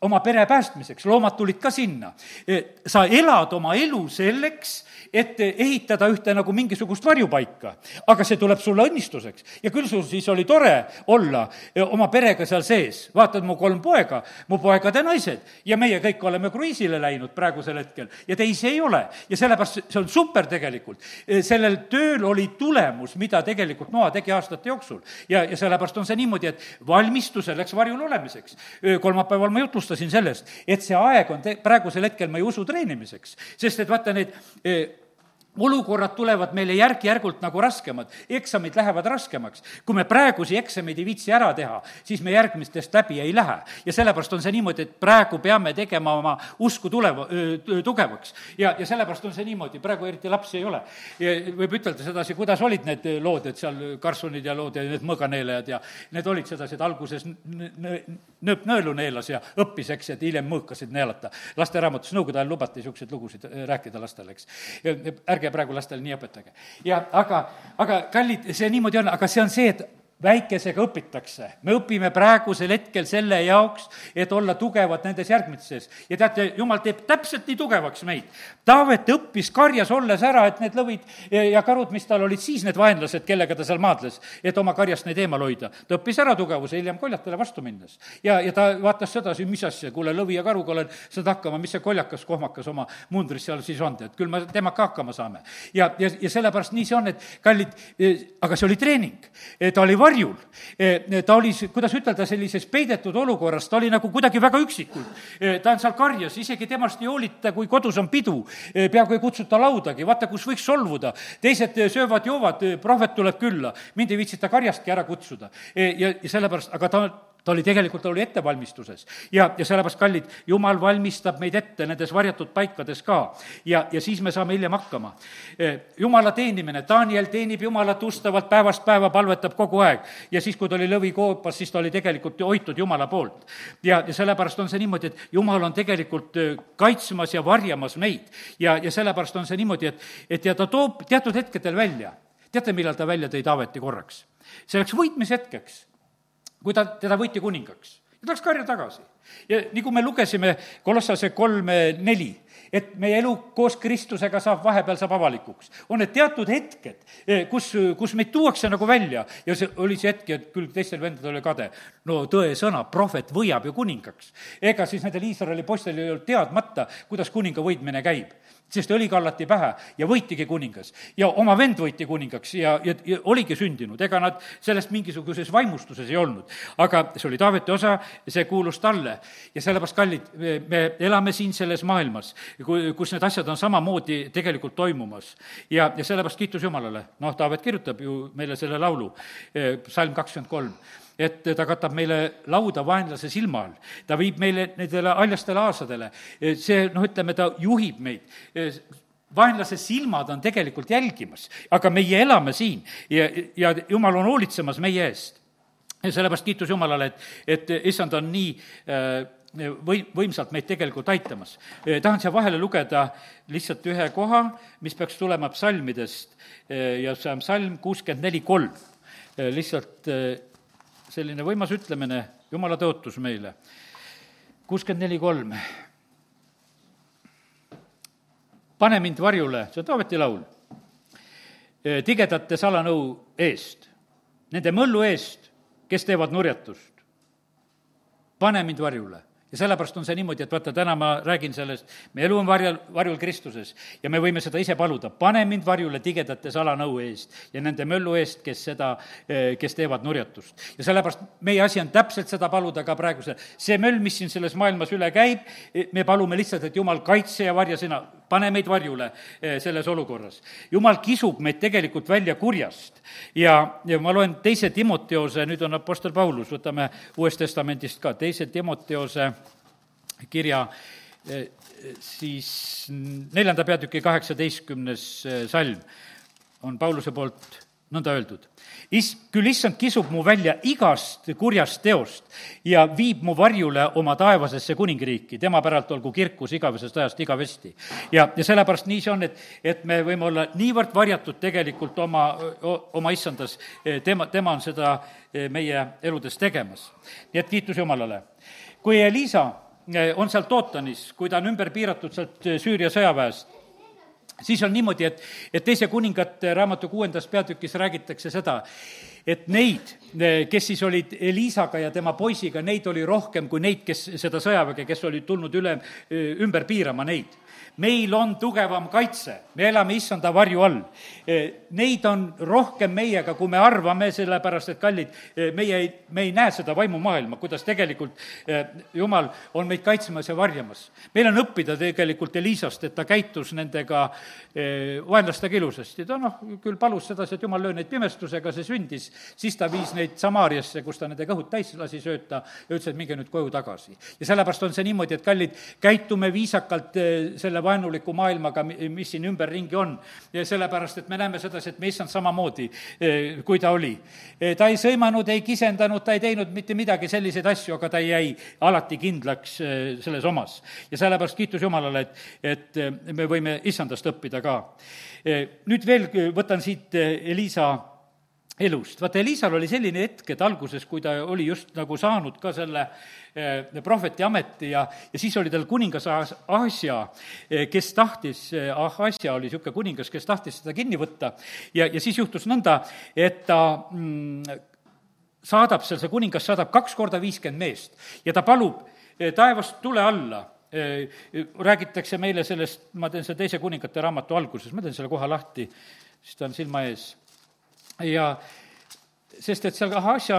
oma pere päästmiseks, loomad tulid ka sinna. Eh, sa elad oma elu selleks, et ehitada ühte nagu mingisugust varjupaika. aga see tuleb sulle õnnistuseks. ja küll sul siis oli tore olla eh, oma perega seal sees. vaatad, mu kolm poega, mu poegade naised ja meie kõik oleme kruiisile läinud praegusel hetkel ja teisi ei ole. ja sellepärast see on super tegelikult. Eh, sellel tööl oli tulemus, mida tegelikult Noa tegi aastate jooksul. ja, ja sellepärast on see niimoodi, et valmistu selleks varjul olemiseks. Kolmapäeval ma jutlustasin sellest, et see aeg on te-, praegusel hetkel meie usu treenimiseks. sest et vaata, need olukorrad tulevad meile järk-järgult nagu raskemad, eksamid lähevad raskemaks. kui me praegusi eksameid ei viitsi ära teha, siis me järgmistest läbi ei lähe. ja sellepärast on see niimoodi, et praegu peame tegema oma usku tuleva, tugevaks. ja, ja sellepärast on see niimoodi, praegu eriti lapsi ei ole. võib ütelda sedasi, kuidas olid need lood, et seal karsunid ja lood ja need mõõganeelajad ja need olid sedasi, et alguses nööp nõelu neelas ja õppis, eks, et hiljem mõõkasid neelata. lasteraamatus Nõukogude ajal lubati niisuguseid lugusid rääkida lastele, eks. ärge ärge praegu lastele nii õpetage. ja aga, aga kallid, see niimoodi on, aga see on see, et väikesega õpitakse. me õpime praegusel hetkel selle jaoks, et olla tugevad nendes järgmistes. ja teate, jumal teeb täpselt nii tugevaks meid. Taavet õppis karjas olles ära, et need lõvid ja karud, mis tal olid siis, need vaenlased, kellega ta seal maadles, et oma karjast neid eemal hoida. ta õppis ära tugevuse hiljem koljatele vastu minnes. ja, ja ta vaatas sedasi, mis asja, kuule, lõvi ja karuga olen saanud hakkama, mis see koljakas, kohmakas oma mundris seal siis on, et küll me temaga hakkama saame. ja, ja, ja sellepärast nii see on, et kallid, aga see oli treening. ta oli varjul. E, ta oli, kuidas ütelda, sellises peidetud olukorras, ta oli nagu kuidagi väga üksikult. E, ta on seal karjas, isegi temast ei hoolita, kui kodus on pidu, peaaegu ei kutsuta laudagi, vaata, kus võiks solvuda. teised söövad-joovad, prohvet tuleb külla, mind ei viitsita karjastki ära kutsuda. ja, ja sellepärast, aga ta ta oli tegelikult, ta oli ettevalmistuses. ja, ja sellepärast, kallid, jumal valmistab meid ette nendes varjatud paikades ka. ja, ja siis me saame hiljem hakkama. Eh, jumala teenimine, Daniel teenib Jumalat ustavalt päevast päeva, palvetab kogu aeg. ja siis, kui ta oli lõvikoopas, siis ta oli tegelikult hoitud Jumala poolt. ja, ja sellepärast on see niimoodi, et Jumal on tegelikult eh, kaitsmas ja varjamas meid. ja, ja sellepärast on see niimoodi, et, et ja ta toob teatud hetkedel välja. teate, millal ta välja tõi Taaveti korraks? selleks võitmishetkeks kui ta, teda võiti kuningaks ta läks karja tagasi. ja nii kui me lugesime Kolossase kolme neli, et meie elu koos Kristusega saab, vahepeal saab avalikuks. on need teatud hetked, eh, kus, kus meid tuuakse nagu välja ja see oli see hetk, et küll teistel vendadel oli kade. no tõesõna, prohvet võiab ju kuningaks. ega siis nendel Iisraeli poistel ei olnud teadmata, kuidas kuninga võitmine käib sest õli kallati pähe ja võitigi kuningas. ja oma vend võiti kuningaks ja, ja, ja oligi sündinud, ega nad sellest mingisuguses vaimustuses ei olnud. aga see oli Taaveti osa, see kuulus talle. ja sellepärast, kallid, me elame siin selles maailmas, kus need asjad on samamoodi tegelikult toimumas. ja, ja sellepärast kiitus Jumalale. noh, Taavet kirjutab ju meile selle laulu, eh, salm kakskümmend kolm et ta katab meile lauda vaenlase silma all. ta viib meile nendele haljastele aasadele. see, noh, ütleme, ta juhib meid vaenlase silmad on tegelikult jälgimas, aga meie elame siin ja, ja jumal on hoolitsemas meie eest. ja sellepärast kiitus Jumalale, et, et issand on nii äh, või-, võimsalt meid tegelikult aitamas. tahan siia vahele lugeda lihtsalt ühe koha, mis peaks tulema psalmidest ja see on psalm kuuskümmend neli kolm. lihtsalt selline võimas ütlemine, jumala tõotus meile. kuuskümmend neli kolm. pane mind varjule, see on Taaveti laul, tigedate salanõu eest, nende möllu eest, kes teevad nurjatust. pane mind varjule ja sellepärast on see niimoodi, et vaata, täna ma räägin sellest, meie elu on varjal, varjul Kristuses ja me võime seda ise paluda, pane mind varjule tigedate salanõu eest ja nende möllu eest, kes seda, eh, kes teevad nurjatust. ja sellepärast meie asi on täpselt seda paluda ka praegusel, see möll, mis siin selles maailmas üle käib, eh, me palume lihtsalt, et Jumal, kaitse ja varja sina, pane meid varjule eh, selles olukorras. Jumal kisub meid tegelikult välja kurjast ja, ja ma loen teise Timoteose, nüüd on Apostel Paulus, võtame Uuest Testamendist ka, teise Timoteose kirja eh, siis neljanda peatüki kaheksateistkümnes eh, salm on Pauluse poolt nõnda öeldud. Is-, küll issand kisub mu välja igast kurjast teost ja viib mu varjule oma taevasesse kuningriiki, tema päralt olgu kirkus igavesest ajast igavesti. ja, ja sellepärast nii see on, et, et me võime olla niivõrd varjatud tegelikult oma, oma issandas, tema, tema on seda meie eludes tegemas. nii et kiitus Jumalale. kui Elisa on seal Tootanis, kui ta on ümber piiratud sealt Süüria sõjaväest, siis on niimoodi, et, et teise kuningate raamatu kuuendas peatükis räägitakse seda, et neid, kes siis olid Eliisaga ja tema poisiga, neid oli rohkem kui neid, kes seda sõjaväge, kes olid tulnud üle, ümber piirama neid meil on tugevam kaitse, me elame issanda varju all. E, neid on rohkem meiega, kui me arvame, sellepärast et kallid, e, meie ei, me ei näe seda vaimumaailma, kuidas tegelikult e, Jumal on meid kaitsmas ja varjamas. meil on õppida tegelikult Elisast, et ta käitus nendega vaenlastega ilusasti, ta noh, küll palus sedasi, et Jumal löö neid pimestusega, see sündis, siis ta viis neid Samaariasse, kus ta nende kõhud täis lasi sööta ja ütles, et minge nüüd koju tagasi. ja sellepärast on see niimoodi, et kallid, käitume viisakalt selle vaenuliku maailmaga, mis siin ümberringi on. sellepärast, et me näeme sedasi, et me issand samamoodi, eh, kui ta oli. Eh, ta ei sõimanud, ei kisendanud, ta ei teinud mitte midagi selliseid asju, aga ta jäi alati kindlaks eh, selles omas. ja sellepärast kiitus Jumalale, et, et me võime issandast õppida ka. nüüd veel võtan siit Elisa elust. vaata, Elisal oli selline hetk, et alguses, kui ta oli just nagu saanud ka selle eh, prohveti ameti ja, ja siis oli tal kuningas Asja, eh, kes tahtis, eh, Ahasja oli niisugune kuningas, kes tahtis seda kinni võtta. Ja, ja siis juhtus nõnda, et ta mm, saadab seal, see kuningas saadab kaks korda viiskümmend meest ja ta palub taevast tule alla. Räägitakse meile sellest, ma teen selle teise kuningate raamatu alguses, ma teen selle koha lahti, siis ta on silma ees ja sest et seal Ahasja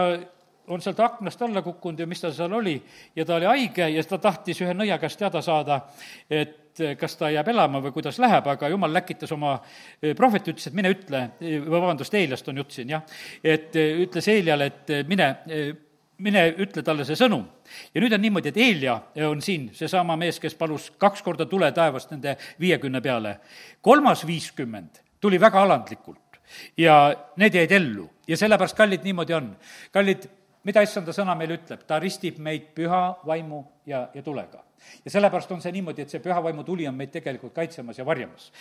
on sealt aknast alla kukkunud ja mis tal seal oli, ja ta oli haige ja ta tahtis ühe nõia käest teada saada, et kas ta jääb elama või kuidas läheb, aga jumal läkitas oma eh, prohveti, ütles, et mine ütle, vabandust, Eeliast on jutt siin, jah, et eh, ütles Eeliale, et eh, mine mine ütle talle see sõnum. ja nüüd on niimoodi, et Eelia on siin seesama mees, kes palus kaks korda tule taevast nende viiekümne peale. kolmas viiskümmend tuli väga alandlikult ja need jäid ellu. Ja sellepärast, kallid, niimoodi on. kallid, mida issanda sõna meile ütleb, ta ristib meid püha vaimu ja, ja tulega ja sellepärast on see niimoodi, et see püha vaimu tuli on meid tegelikult kaitsemas ja varjamas.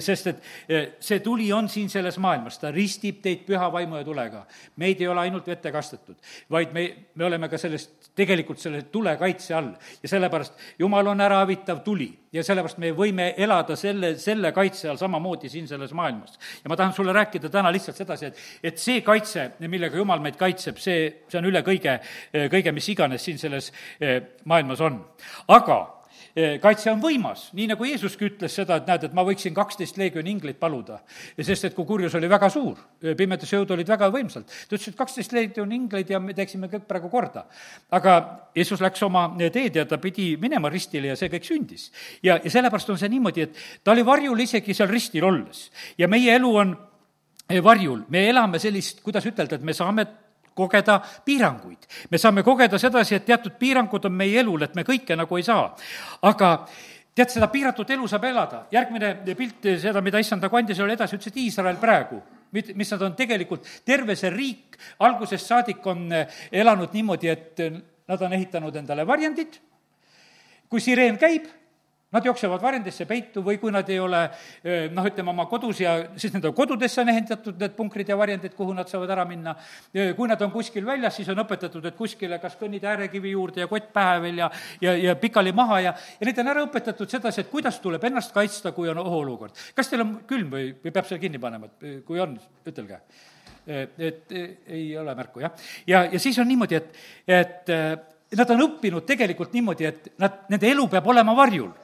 sest et eh, see tuli on siin selles maailmas, ta ristib teid püha vaimu ja tulega. meid ei ole ainult vette kastetud, vaid me, me oleme ka sellest, tegelikult selle tule kaitse all. ja sellepärast Jumal on ärahävitav tuli ja sellepärast me võime elada selle, selle kaitse all samamoodi siin selles maailmas. ja ma tahan sulle rääkida täna lihtsalt sedasi, et, et see kaitse, millega Jumal meid kaitseb, see, see on üle kõige, kõige, mis iganes siin selles eh, maailmas on. aga eh, kaitse on võimas, nii nagu Jeesuski ütles seda, et näed, et ma võiksin kaksteist leegioni ingleid paluda. sest et kui kurjus oli väga suur, eh, pimedusjõud olid väga võimsalt, ta ütles, et kaksteist leegioni ingleid ja me teeksime kõik praegu korda. aga Jeesus läks oma teed ja ta pidi minema ristile ja see kõik sündis. ja, ja sellepärast on see niimoodi, et ta oli varjul isegi seal ristil olles ja meie elu on eh, varjul, me elame sellist, kuidas ütelda, et me saame kogeda piiranguid. me saame kogeda sedasi, et teatud piirangud on meie elul, et me kõike nagu ei saa. aga tead, seda piiratud elu saab elada. järgmine pilt, seda, mida issand nagu andis, oli edasi, ütles, et Iisrael praegu, mis nad on tegelikult, terve see riik algusest saadik on elanud niimoodi, et nad on ehitanud endale varjendid, kui sireen käib, Nad jooksevad varjendisse peitu või kui nad ei ole noh, ütleme oma kodus ja siis nende kodudesse on ehitatud need punkrid ja varjendid, kuhu nad saavad ära minna. kui nad on kuskil väljas, siis on õpetatud, et kuskile kas kõnnida äärekivi juurde ja kott pähe veel ja, ja, ja pikali maha ja, ja neid on ära õpetatud sedasi, et kuidas tuleb ennast kaitsta, kui on ohuolukord. kas teil on külm või, või peab selle kinni panema, et kui on, ütelge et ei ole märku, jah. ja, ja siis on niimoodi, et, et nad on õppinud tegelikult niimoodi, et nad, nende elu peab olema varjul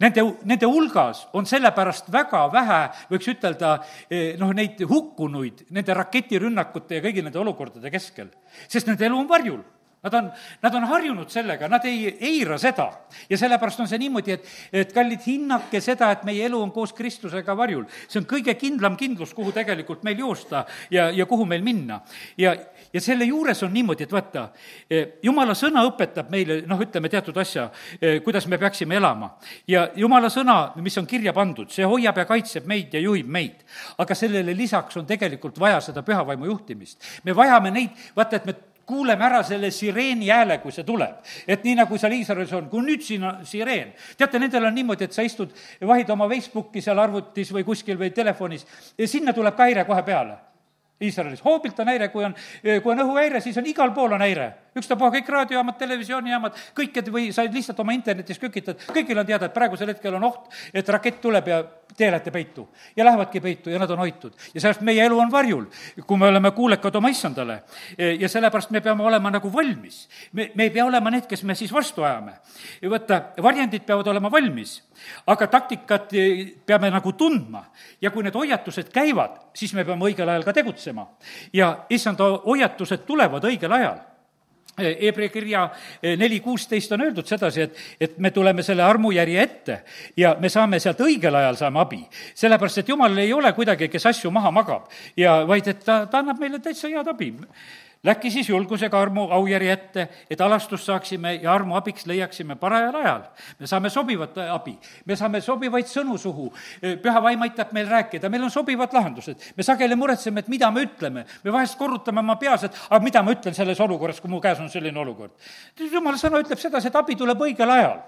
Nende, nende hulgas on sellepärast väga vähe, võiks ütelda, eh, noh, neid hukkunuid nende raketirünnakute ja kõigi nende olukordade keskel. sest nende elu on varjul Nad on, nad on harjunud sellega, nad ei eira seda. ja sellepärast on see niimoodi, et, et kallid, hinnake seda, et meie elu on koos Kristusega varjul. see on kõige kindlam kindlus, kuhu tegelikult meil joosta ja, ja kuhu meil minna. ja, ja selle juures on niimoodi, et vaata, eh, jumala sõna õpetab meile, noh, ütleme teatud asja, eh, kuidas me peaksime elama. ja jumala sõna, mis on kirja pandud, see hoiab ja kaitseb meid ja juhib meid. aga sellele lisaks on tegelikult vaja seda pühavaimu juhtimist. me vajame neid, vaata, et me kuuleme ära selle sireeni hääle, kui see tuleb. et nii, nagu seal Iisraelis on, kui nüüd siin on sireen. teate, nendel on niimoodi, et sa istud, vahid oma Facebooki seal arvutis või kuskil või telefonis ja sinna tuleb ka häire kohe peale Iisraelis, hoobilt on häire, kui on, kui on õhuhäire, siis on igal pool on häire. ükstapuha kõik raadiojaamad, televisioonijaamad, kõik, et või sa lihtsalt oma internetis kükitad, kõigil on teada, et praegusel hetkel on oht, et rakett tuleb ja te lähete peitu. ja lähevadki peitu ja nad on hoitud. ja sellepärast meie elu on varjul, kui me oleme kuulekad oma issandale. ja sellepärast me peame olema nagu valmis. me, me ei pea olema need, kes me siis vastu ajame. ja vaata, varjendid peavad olema valmis, aga taktikat peame nagu tundma ja kui need hoiatused käivad, siis me peame õigel ajal ka tegutsema. ja issanda hoiatused tulevad õigel ajal Hebra kirja neli kuusteist on öeldud sedasi, et, et me tuleme selle armujärje ette ja me saame sealt õigel ajal, saame abi. sellepärast, et jumal ei ole kuidagi, kes asju maha magab ja vaid et ta, ta annab meile täitsa head abi Läki siis julgusega armu aujärje ette, et alastust saaksime ja armu abiks leiaksime parajal ajal. me saame sobivat abi, me saame sobivaid sõnu suhu, püha vaim aitab meil rääkida, meil on sobivad lahendused. me sageli muretseme, et mida me ütleme, me vahest korrutame oma peas, et aga mida ma ütlen selles olukorras, kui mu käes on selline olukord. jumala sõna ütleb sedasi, et abi tuleb õigel ajal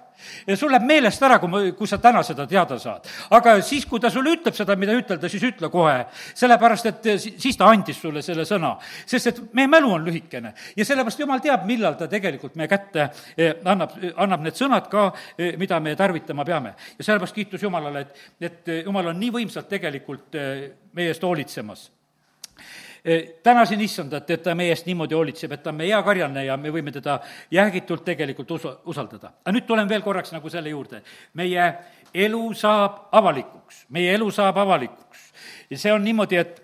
ja sul läheb meelest ära, kui ma, kui sa täna seda teada saad. aga siis, kui ta sulle ütleb seda, mida ütelda, siis ütle kohe. sellepärast, et siis ta andis sulle selle sõna. sest et meie mälu on lühikene ja sellepärast jumal teab, millal ta tegelikult meie kätte eh, annab, annab need sõnad ka, eh, mida me tarvitama peame. ja sellepärast kiitus Jumalale, et, et Jumal on nii võimsalt tegelikult eh, meie eest hoolitsemas tänasin issandat, et ta meie eest niimoodi hoolitseb, et ta on meie hea karjane ja me võime teda jäägitult tegelikult usu, usaldada. aga nüüd tulen veel korraks nagu selle juurde. meie elu saab avalikuks, meie elu saab avalikuks. see on niimoodi, et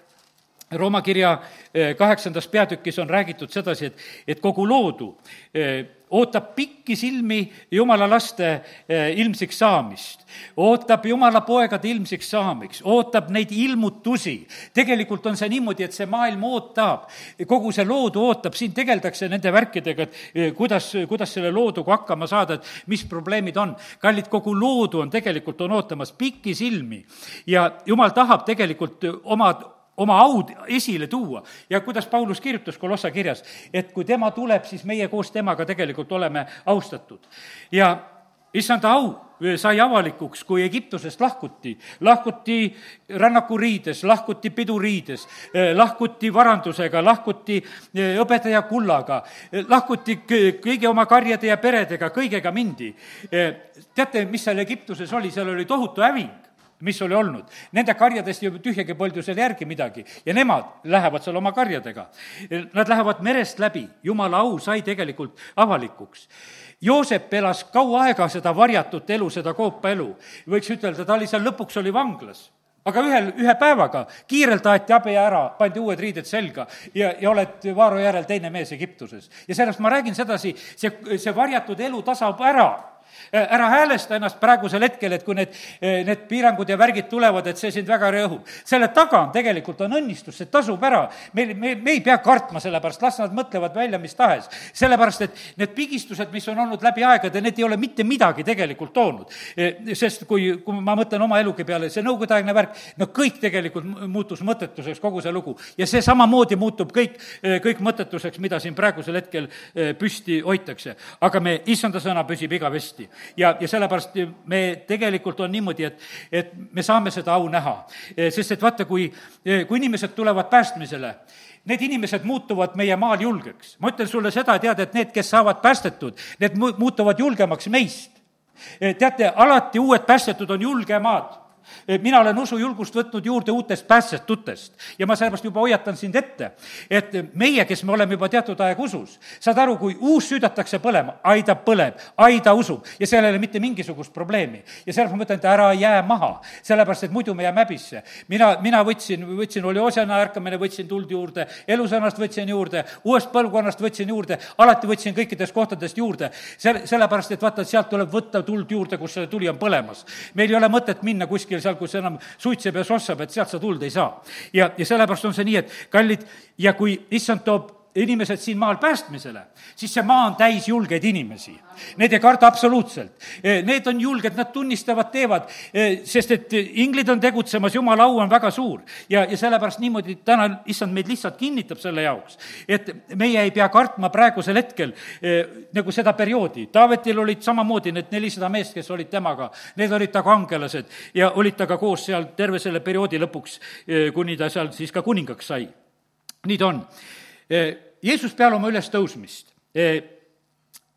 Rooma kirja eh, kaheksandas peatükis on räägitud sedasi, et, et kogu loodu eh, ootab pikisilmi Jumala laste eh, ilmsiks saamist, ootab Jumala poegade ilmsiks saamiks, ootab neid ilmutusi. tegelikult on see niimoodi, et see maailm ootab, kogu see loodu ootab, siin tegeldakse nende värkidega, et kuidas, kuidas selle looduga hakkama saada, et mis probleemid on. kallid, kogu loodu on tegelikult, on ootamas pikisilmi ja Jumal tahab tegelikult oma oma aud esile tuua. ja kuidas Paulus kirjutas Kolossa kirjas, et kui tema tuleb, siis meie koos temaga tegelikult oleme austatud. ja issanda au sai avalikuks, kui Egiptusest lahkuti. lahkuti rännakuriides, lahkuti piduriides, lahkuti varandusega, lahkuti õpetaja kullaga, lahkuti kõigi oma karjade ja peredega, kõigega mindi. teate, mis seal Egiptuses oli, seal oli tohutu häving mis oli olnud. Nende karjadest ju tühjagi polnud ju seal järgi midagi ja nemad lähevad seal oma karjadega. Nad lähevad merest läbi, jumala au sai tegelikult avalikuks. Joosep elas kaua aega seda varjatut elu, seda koopa elu. võiks ütelda, ta oli seal lõpuks, oli vanglas aga ühel, ühe päevaga kiirelt aeti abi ära, pandi uued riided selga ja, ja oled Vaaro järel teine mees Egiptuses. ja sellest ma räägin sedasi, see, see varjatud elu tasab ära ära häälesta ennast praegusel hetkel, et kui need, äh, need piirangud ja värgid tulevad, et see sind väga rõhub. selle taga on tegelikult, on õnnistus, see tasub ära. meil, me, me ei pea kartma selle pärast, las nad mõtlevad välja mis tahes. sellepärast, et need pigistused, mis on olnud läbi aegade, need ei ole mitte midagi tegelikult toonud. Äh, sest kui, kui ma mõtlen oma elugi peale, see nõukogudeaegne värk, no kõik tegelikult muutus mõttetuseks, kogu see lugu. ja see samamoodi muutub kõik, kõik mõttetuseks, mida siin praegusel hetkel püsti hoitakse. aga me, issanda sõna püsib igavesti ja, ja sellepärast me tegelikult on niimoodi, et, et me saame seda au näha. sest et vaata, kui, kui inimesed tulevad päästmisele, need inimesed muutuvad meie maal julgeks. ma ütlen sulle seda, tead, et need, kes saavad päästetud, need muutuvad julgemaks meist. teate, alati uued päästetud on julgemad mina olen usujulgust võtnud juurde uutest päästetutest ja ma sellepärast juba hoiatan sind ette, et meie, kes me oleme juba teatud aeg usus, saad aru, kui uus süüdatakse põlema, ai ta põleb, ai ta usub ja seal ei ole mitte mingisugust probleemi. ja sellepärast ma mõtlen, et ära jää maha, sellepärast et muidu me jääme häbisse. mina, mina võtsin, võtsin, oli Osena ärkamine, võtsin tuld juurde, elusõnast võtsin juurde, uuest põlvkonnast võtsin juurde, alati võtsin kõikidest kohtadest juurde. selle, sellepärast, et vaata, sealt tuleb võtta tuld juurde, kus see tuli on põlemas. meil ei ole mõtet minna kuskile seal, kus enam suitseb ja sossab, et sealt sa tuld ei saa. ja, ja sellepärast on see nii, et kallid, ja kui issand toob inimesed siin maal päästmisele, siis see maa on täis julgeid inimesi. Need ei karda absoluutselt. Eh, need on julged, nad tunnistavad, teevad, eh, sest et inglid on tegutsemas, jumala au on väga suur. ja, ja sellepärast niimoodi täna issand meid lihtsalt kinnitab selle jaoks, et meie ei pea kartma praegusel hetkel eh, nagu seda perioodi. Taavetil olid samamoodi need nelisada meest, kes olid temaga, need olid ta kangelased ja olid temaga koos seal terve selle perioodi lõpuks, kuni ta seal siis ka kuningaks sai. nii ta on Jeesus peale oma ülestõusmist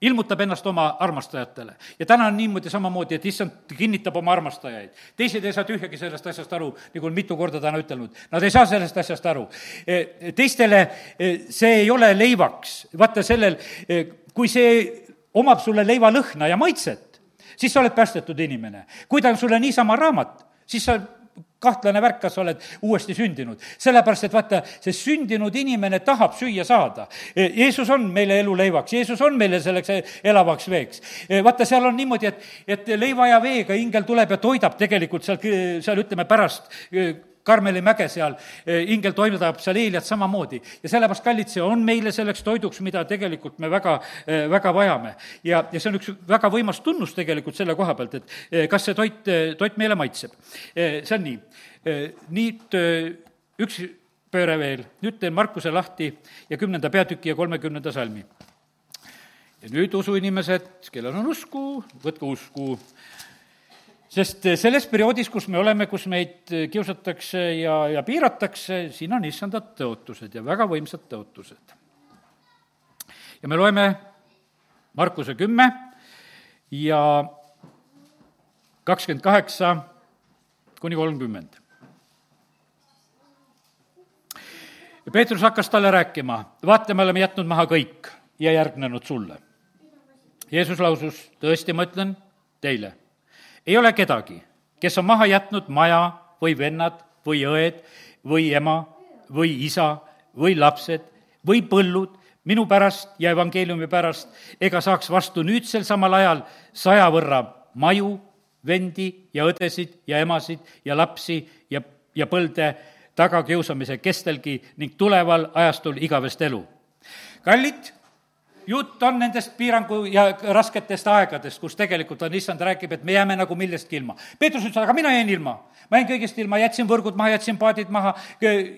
ilmutab ennast oma armastajatele. ja täna on niimoodi samamoodi, et issand kinnitab oma armastajaid. teised ei saa tühjagi sellest asjast aru, nagu on mitu korda täna ütelnud. Nad ei saa sellest asjast aru. teistele see ei ole leivaks. vaata sellel, kui see omab sulle leivalõhna ja maitset, siis sa oled päästetud inimene. kui ta on sulle niisama raamat, siis sa kahtlane värk, kas sa oled uuesti sündinud. sellepärast, et vaata, see sündinud inimene tahab süüa saada. E, Jeesus on meile eluleivaks, Jeesus on meile selleks elavaks veeks. E, vaata, seal on niimoodi, et, et leiva ja veega ingel tuleb ja toidab tegelikult seal, seal ütleme, pärast e, Karmeli mäge seal, ingel toimetab seal Eeliat samamoodi. ja sellepärast, kallid, see on meile selleks toiduks, mida tegelikult me väga, väga vajame. ja, ja see on üks väga võimas tunnus tegelikult selle koha pealt, et kas see toit, toit meile maitseb. see on nii nüüd üks pööre veel, nüüd teen Markuse lahti ja kümnenda peatüki ja kolmekümnenda salmi. ja nüüd usuinimesed, kellel on usku, võtke usku sest selles perioodis, kus me oleme, kus meid kiusatakse ja, ja piiratakse, siin on issandad tõotused ja väga võimsad tõotused. ja me loeme Markuse kümme ja kakskümmend kaheksa kuni kolmkümmend. Peetrus hakkas talle rääkima, vaata, me oleme jätnud maha kõik ja järgnenud sulle. Jeesus lausus, tõesti, ma ütlen teile, ei ole kedagi, kes on maha jätnud maja või vennad või õed või ema või isa või lapsed või põllud minu pärast ja evangeeliumi pärast, ega saaks vastu nüüdsel samal ajal saja võrra maju, vendi ja õdesid ja emasid ja lapsi ja, ja põlde tagakiusamise kestelgi ning tuleval ajastul igavest elu. kallid, jutt on nendest piirangu ja rasketest aegadest, kus tegelikult on, issand räägib, et me jääme nagu millestki ilma. Peetrus ütles, aga mina jäin ilma ma jäin kõigest ilma, jätsin võrgud maha, jätsin paadid maha,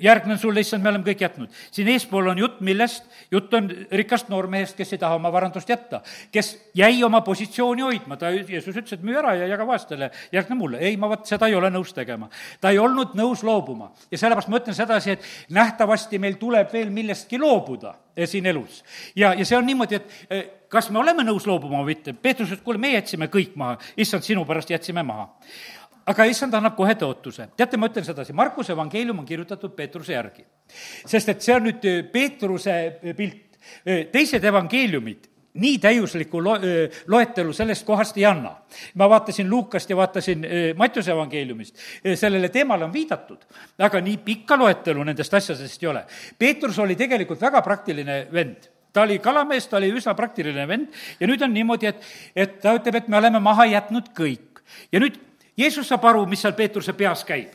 järgnen sulle, issand, me oleme kõik jätnud. siin eespool on jutt millest? jutt on rikast noormehest, kes ei taha oma varandust jätta, kes jäi oma positsiooni hoidma, ta, Jeesus ütles, et müü ära ja jaga vaestele, järgne mulle. ei, ma vot seda ei ole nõus tegema. ta ei olnud nõus loobuma ja sellepärast ma ütlen sedasi, et nähtavasti meil tuleb veel millestki loobuda siin elus. ja, ja see on niimoodi, et eh, kas me oleme nõus loobuma või mitte, Peetrus ütles, kuule, me jätsime kõik maha, issand, sinu pärast jätsime maha aga issand annab kohe tõotuse. teate, ma ütlen sedasi, Markuse evangeelium on kirjutatud Peetruse järgi. sest et see on nüüd äh, Peetruse pilt. Teised evangeeliumid nii täiuslikku lo-, loetelu sellest kohast ei anna. ma vaatasin Luukast ja vaatasin Mattiuse evangeeliumist, sellele teemale on viidatud, aga nii pikka loetelu nendest asjadest ei ole. Peetrus oli tegelikult väga praktiline vend ta oli kalamees, ta oli üsna praktiline vend ja nüüd on niimoodi, et, et ta ütleb, et me oleme maha jätnud kõik. ja nüüd Jeesus saab aru, mis seal Peetruse peas käib.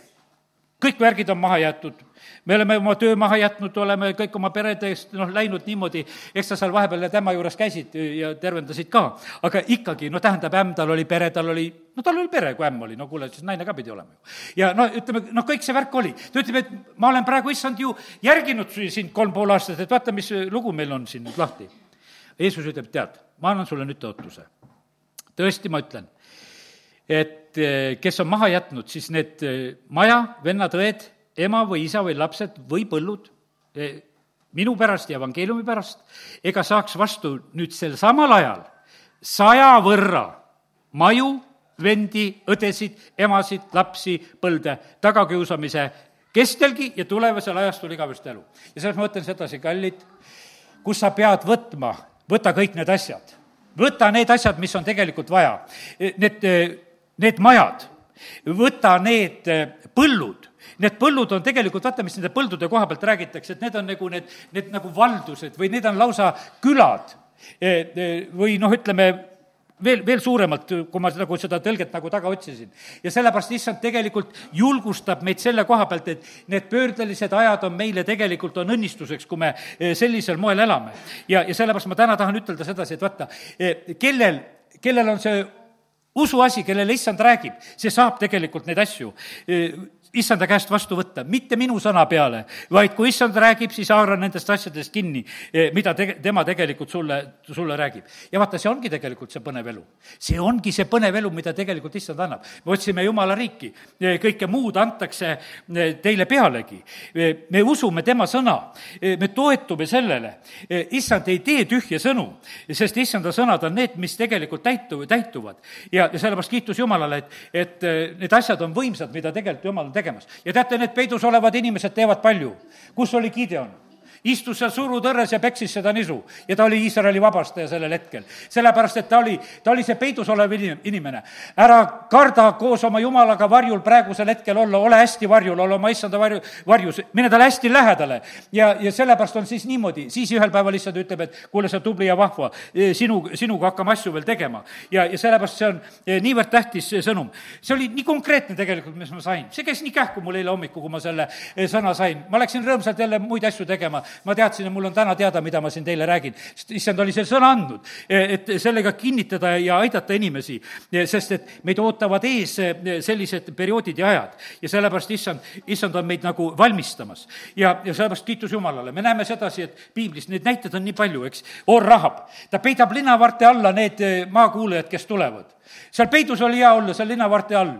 Kõik värgid on maha jäetud, me oleme oma töö maha jätnud, oleme kõik oma perede eest noh, läinud niimoodi, eks sa seal vahepeal tema juures käisid ja tervendasid ka, aga ikkagi, no tähendab, ämm tal oli pere, tal oli, no tal oli pere, kui ämm oli, no kuule, siis naine ka pidi olema ju. ja no ütleme, noh, kõik see värk oli. ta ütleb, et ma olen praegu, issand, ju järginud sind kolm pool aastat, et vaata, mis lugu meil on siin nüüd lahti. Jeesus ütleb, tead, ma annan sulle nüüd tõotuse. tõesti, ma ütlen et eh, kes on maha jätnud, siis need eh, maja, vennad-õed, ema või isa või lapsed või põllud, eh, minu pärast ja evangeeliumi pärast, ega saaks vastu nüüd sel samal ajal saja võrra maju, vendi, õdesid, emasid, lapsi, põlde tagakiusamise kestelgi ja tulevasel ajastul igavest elu. ja selles ma mõtlen sedasi, kallid, kus sa pead võtma, võta kõik need asjad. võta need asjad, mis on tegelikult vaja. Need need majad, võta need eh, põllud, need põllud on tegelikult, vaata, mis nende põldude koha pealt räägitakse, et need on nagu need, need nagu valdused või need on lausa külad. Eh, eh, või noh, ütleme, veel, veel suuremalt, kui ma nagu seda tõlget nagu taga otsisin. ja sellepärast issand tegelikult julgustab meid selle koha pealt, et need pöördelised ajad on meile tegelikult, on õnnistuseks, kui me sellisel moel elame. ja, ja sellepärast ma täna tahan ütelda sedasi, et vaata, kellel, kellel on see usuasi, kellele issand räägib, see saab tegelikult neid asju issanda käest vastu võtta, mitte minu sõna peale, vaid kui issand räägib, siis haara nendest asjadest kinni, eh, mida tege-, tema tegelikult sulle, sulle räägib. ja vaata, see ongi tegelikult see põnev elu. see ongi see põnev elu, mida tegelikult issand annab. me otsime Jumala riiki, eh, kõike muud antakse eh, teile pealegi. me usume tema sõna, me toetume sellele. issand ei tee tühje sõnu, sest issanda sõnad on need, mis tegelikult täitu-, täituvad. ja, ja sellepärast kiitus Jumalale, et, et need asjad on võimsad, mida tegelikult Jumal on tegemas. ja teate, need peidus olevad inimesed teevad palju. kus oli Gideon? Istus seal surutõrres ja peksis seda nisu ja ta oli Iisraeli vabastaja sellel hetkel. sellepärast, et ta oli, ta oli see peidus olev inim-, inimene. ära karda koos oma jumalaga varjul praegusel hetkel olla, ole hästi varjul, ole oma issanda varju, varjus, mine talle hästi lähedale. ja, ja sellepärast on siis niimoodi, siis ühel päeval issand ütleb, et kuule, sa tubli ja vahva, sinu, sinuga hakkame asju veel tegema. ja, ja sellepärast see on eh, niivõrd tähtis sõnum. see oli nii konkreetne tegelikult, mis ma sain, see käis nii kähku mul eile hommikul, kui ma selle sõna sain. ma läksin rõõmsalt jälle muid asju tegema ma teadsin, et mul on täna teada, mida ma siin teile räägin. sest issand oli selle sõna andnud, et sellega kinnitada ja aidata inimesi, sest et meid ootavad ees sellised perioodid ja ajad. ja sellepärast issand, issand on meid nagu valmistamas. ja, ja sellepärast kiitus Jumalale, me näeme sedasi, et piiblis neid näiteid on nii palju, eks, Or Rahab, ta peidab linavarte alla need maakuulajad, kes tulevad. seal peidus oli hea olla, seal linavarte all.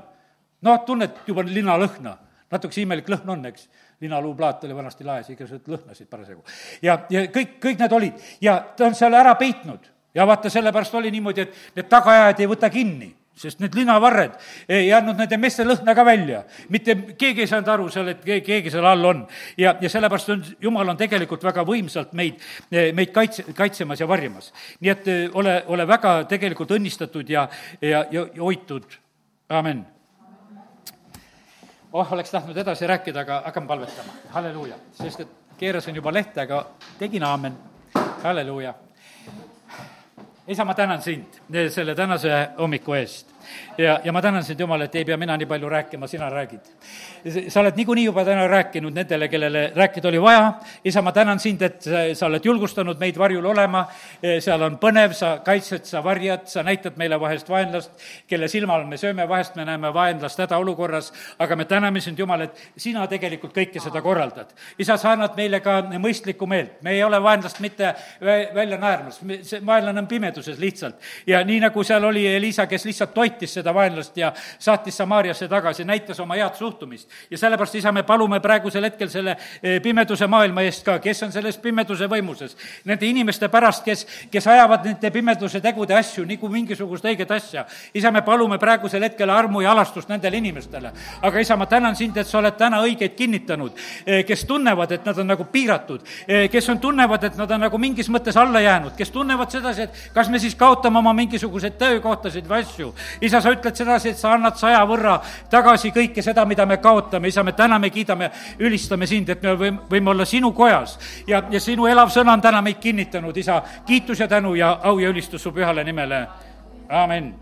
noh, tunned juba linalõhna, natukese imelik lõhn on, eks linaluuplaat oli vanasti laes, igasugused lõhnasid parasjagu. ja, ja kõik, kõik need olid ja ta on seal ära peitnud ja vaata, sellepärast oli niimoodi, et need tagaajad ei võta kinni sest need linavarred ei andnud nende meeste lõhna ka välja. mitte keegi ei saanud aru seal, et keegi seal all on. ja, ja sellepärast on, jumal on tegelikult väga võimsalt meid, meid kaitse, kaitsemas ja varjamas. nii et ole, ole väga tegelikult õnnistatud ja, ja, ja hoitud, amin oh, oleks tahtnud edasi rääkida, aga hakkame palvetama, halleluuja, sest et keerasin juba lehte, aga tegin aamen, halleluuja. isa, ma tänan sind selle tänase hommiku eest ja, ja ma tänan sind, Jumal, et ei pea mina nii palju rääkima, sina räägid. sa oled niikuinii juba täna rääkinud nendele, kellele rääkida oli vaja, isa, ma tänan sind, et sa oled julgustanud meid varjul olema, seal on põnev, sa kaitsed, sa varjad, sa näitad meile vahest vaenlast, kelle silmal me sööme, vahest me näeme vaenlast hädaolukorras, aga me täname sind, Jumal, et sina tegelikult kõike seda korraldad. isa, sa annad meile ka mõistlikku meelt, me ei ole vaenlast mitte välja naermas, see vaenlane on pimeduses lihtsalt. ja nii, nagu seal oli Elisa, kes lihtsalt toitis seda vaenlast ja saatis Samaariasse tagasi, näitas oma head suhtumist. ja sellepärast, isa, me palume praegusel hetkel selle eh, pimeduse maailma eest ka, kes on selles pimeduse võimuses, nende inimeste pärast, kes, kes ajavad nende pimeduse tegude asju nagu mingisugust õiget asja. isa, me palume praegusel hetkel armu ja alastust nendele inimestele. aga isa, ma tänan sind, et sa oled täna õigeid kinnitanud, eh, kes tunnevad, et nad on nagu piiratud, eh, kes on, tunnevad, et nad on nagu mingis mõttes alla jäänud, kes tunnevad sedasi, et kas me siis kaotame oma mingisuguseid töökohtasid või asju. Isa, sa ütled sedasi, et sa annad saja võrra tagasi kõike seda, mida me kaotame, isa, me täname, kiidame, ülistame sind, et me võime, võime olla sinu kojas. Ja, ja sinu elav sõna on täna meid kinnitanud, isa, kiitus ja tänu ja au ja ülistus su pühale nimele, amin.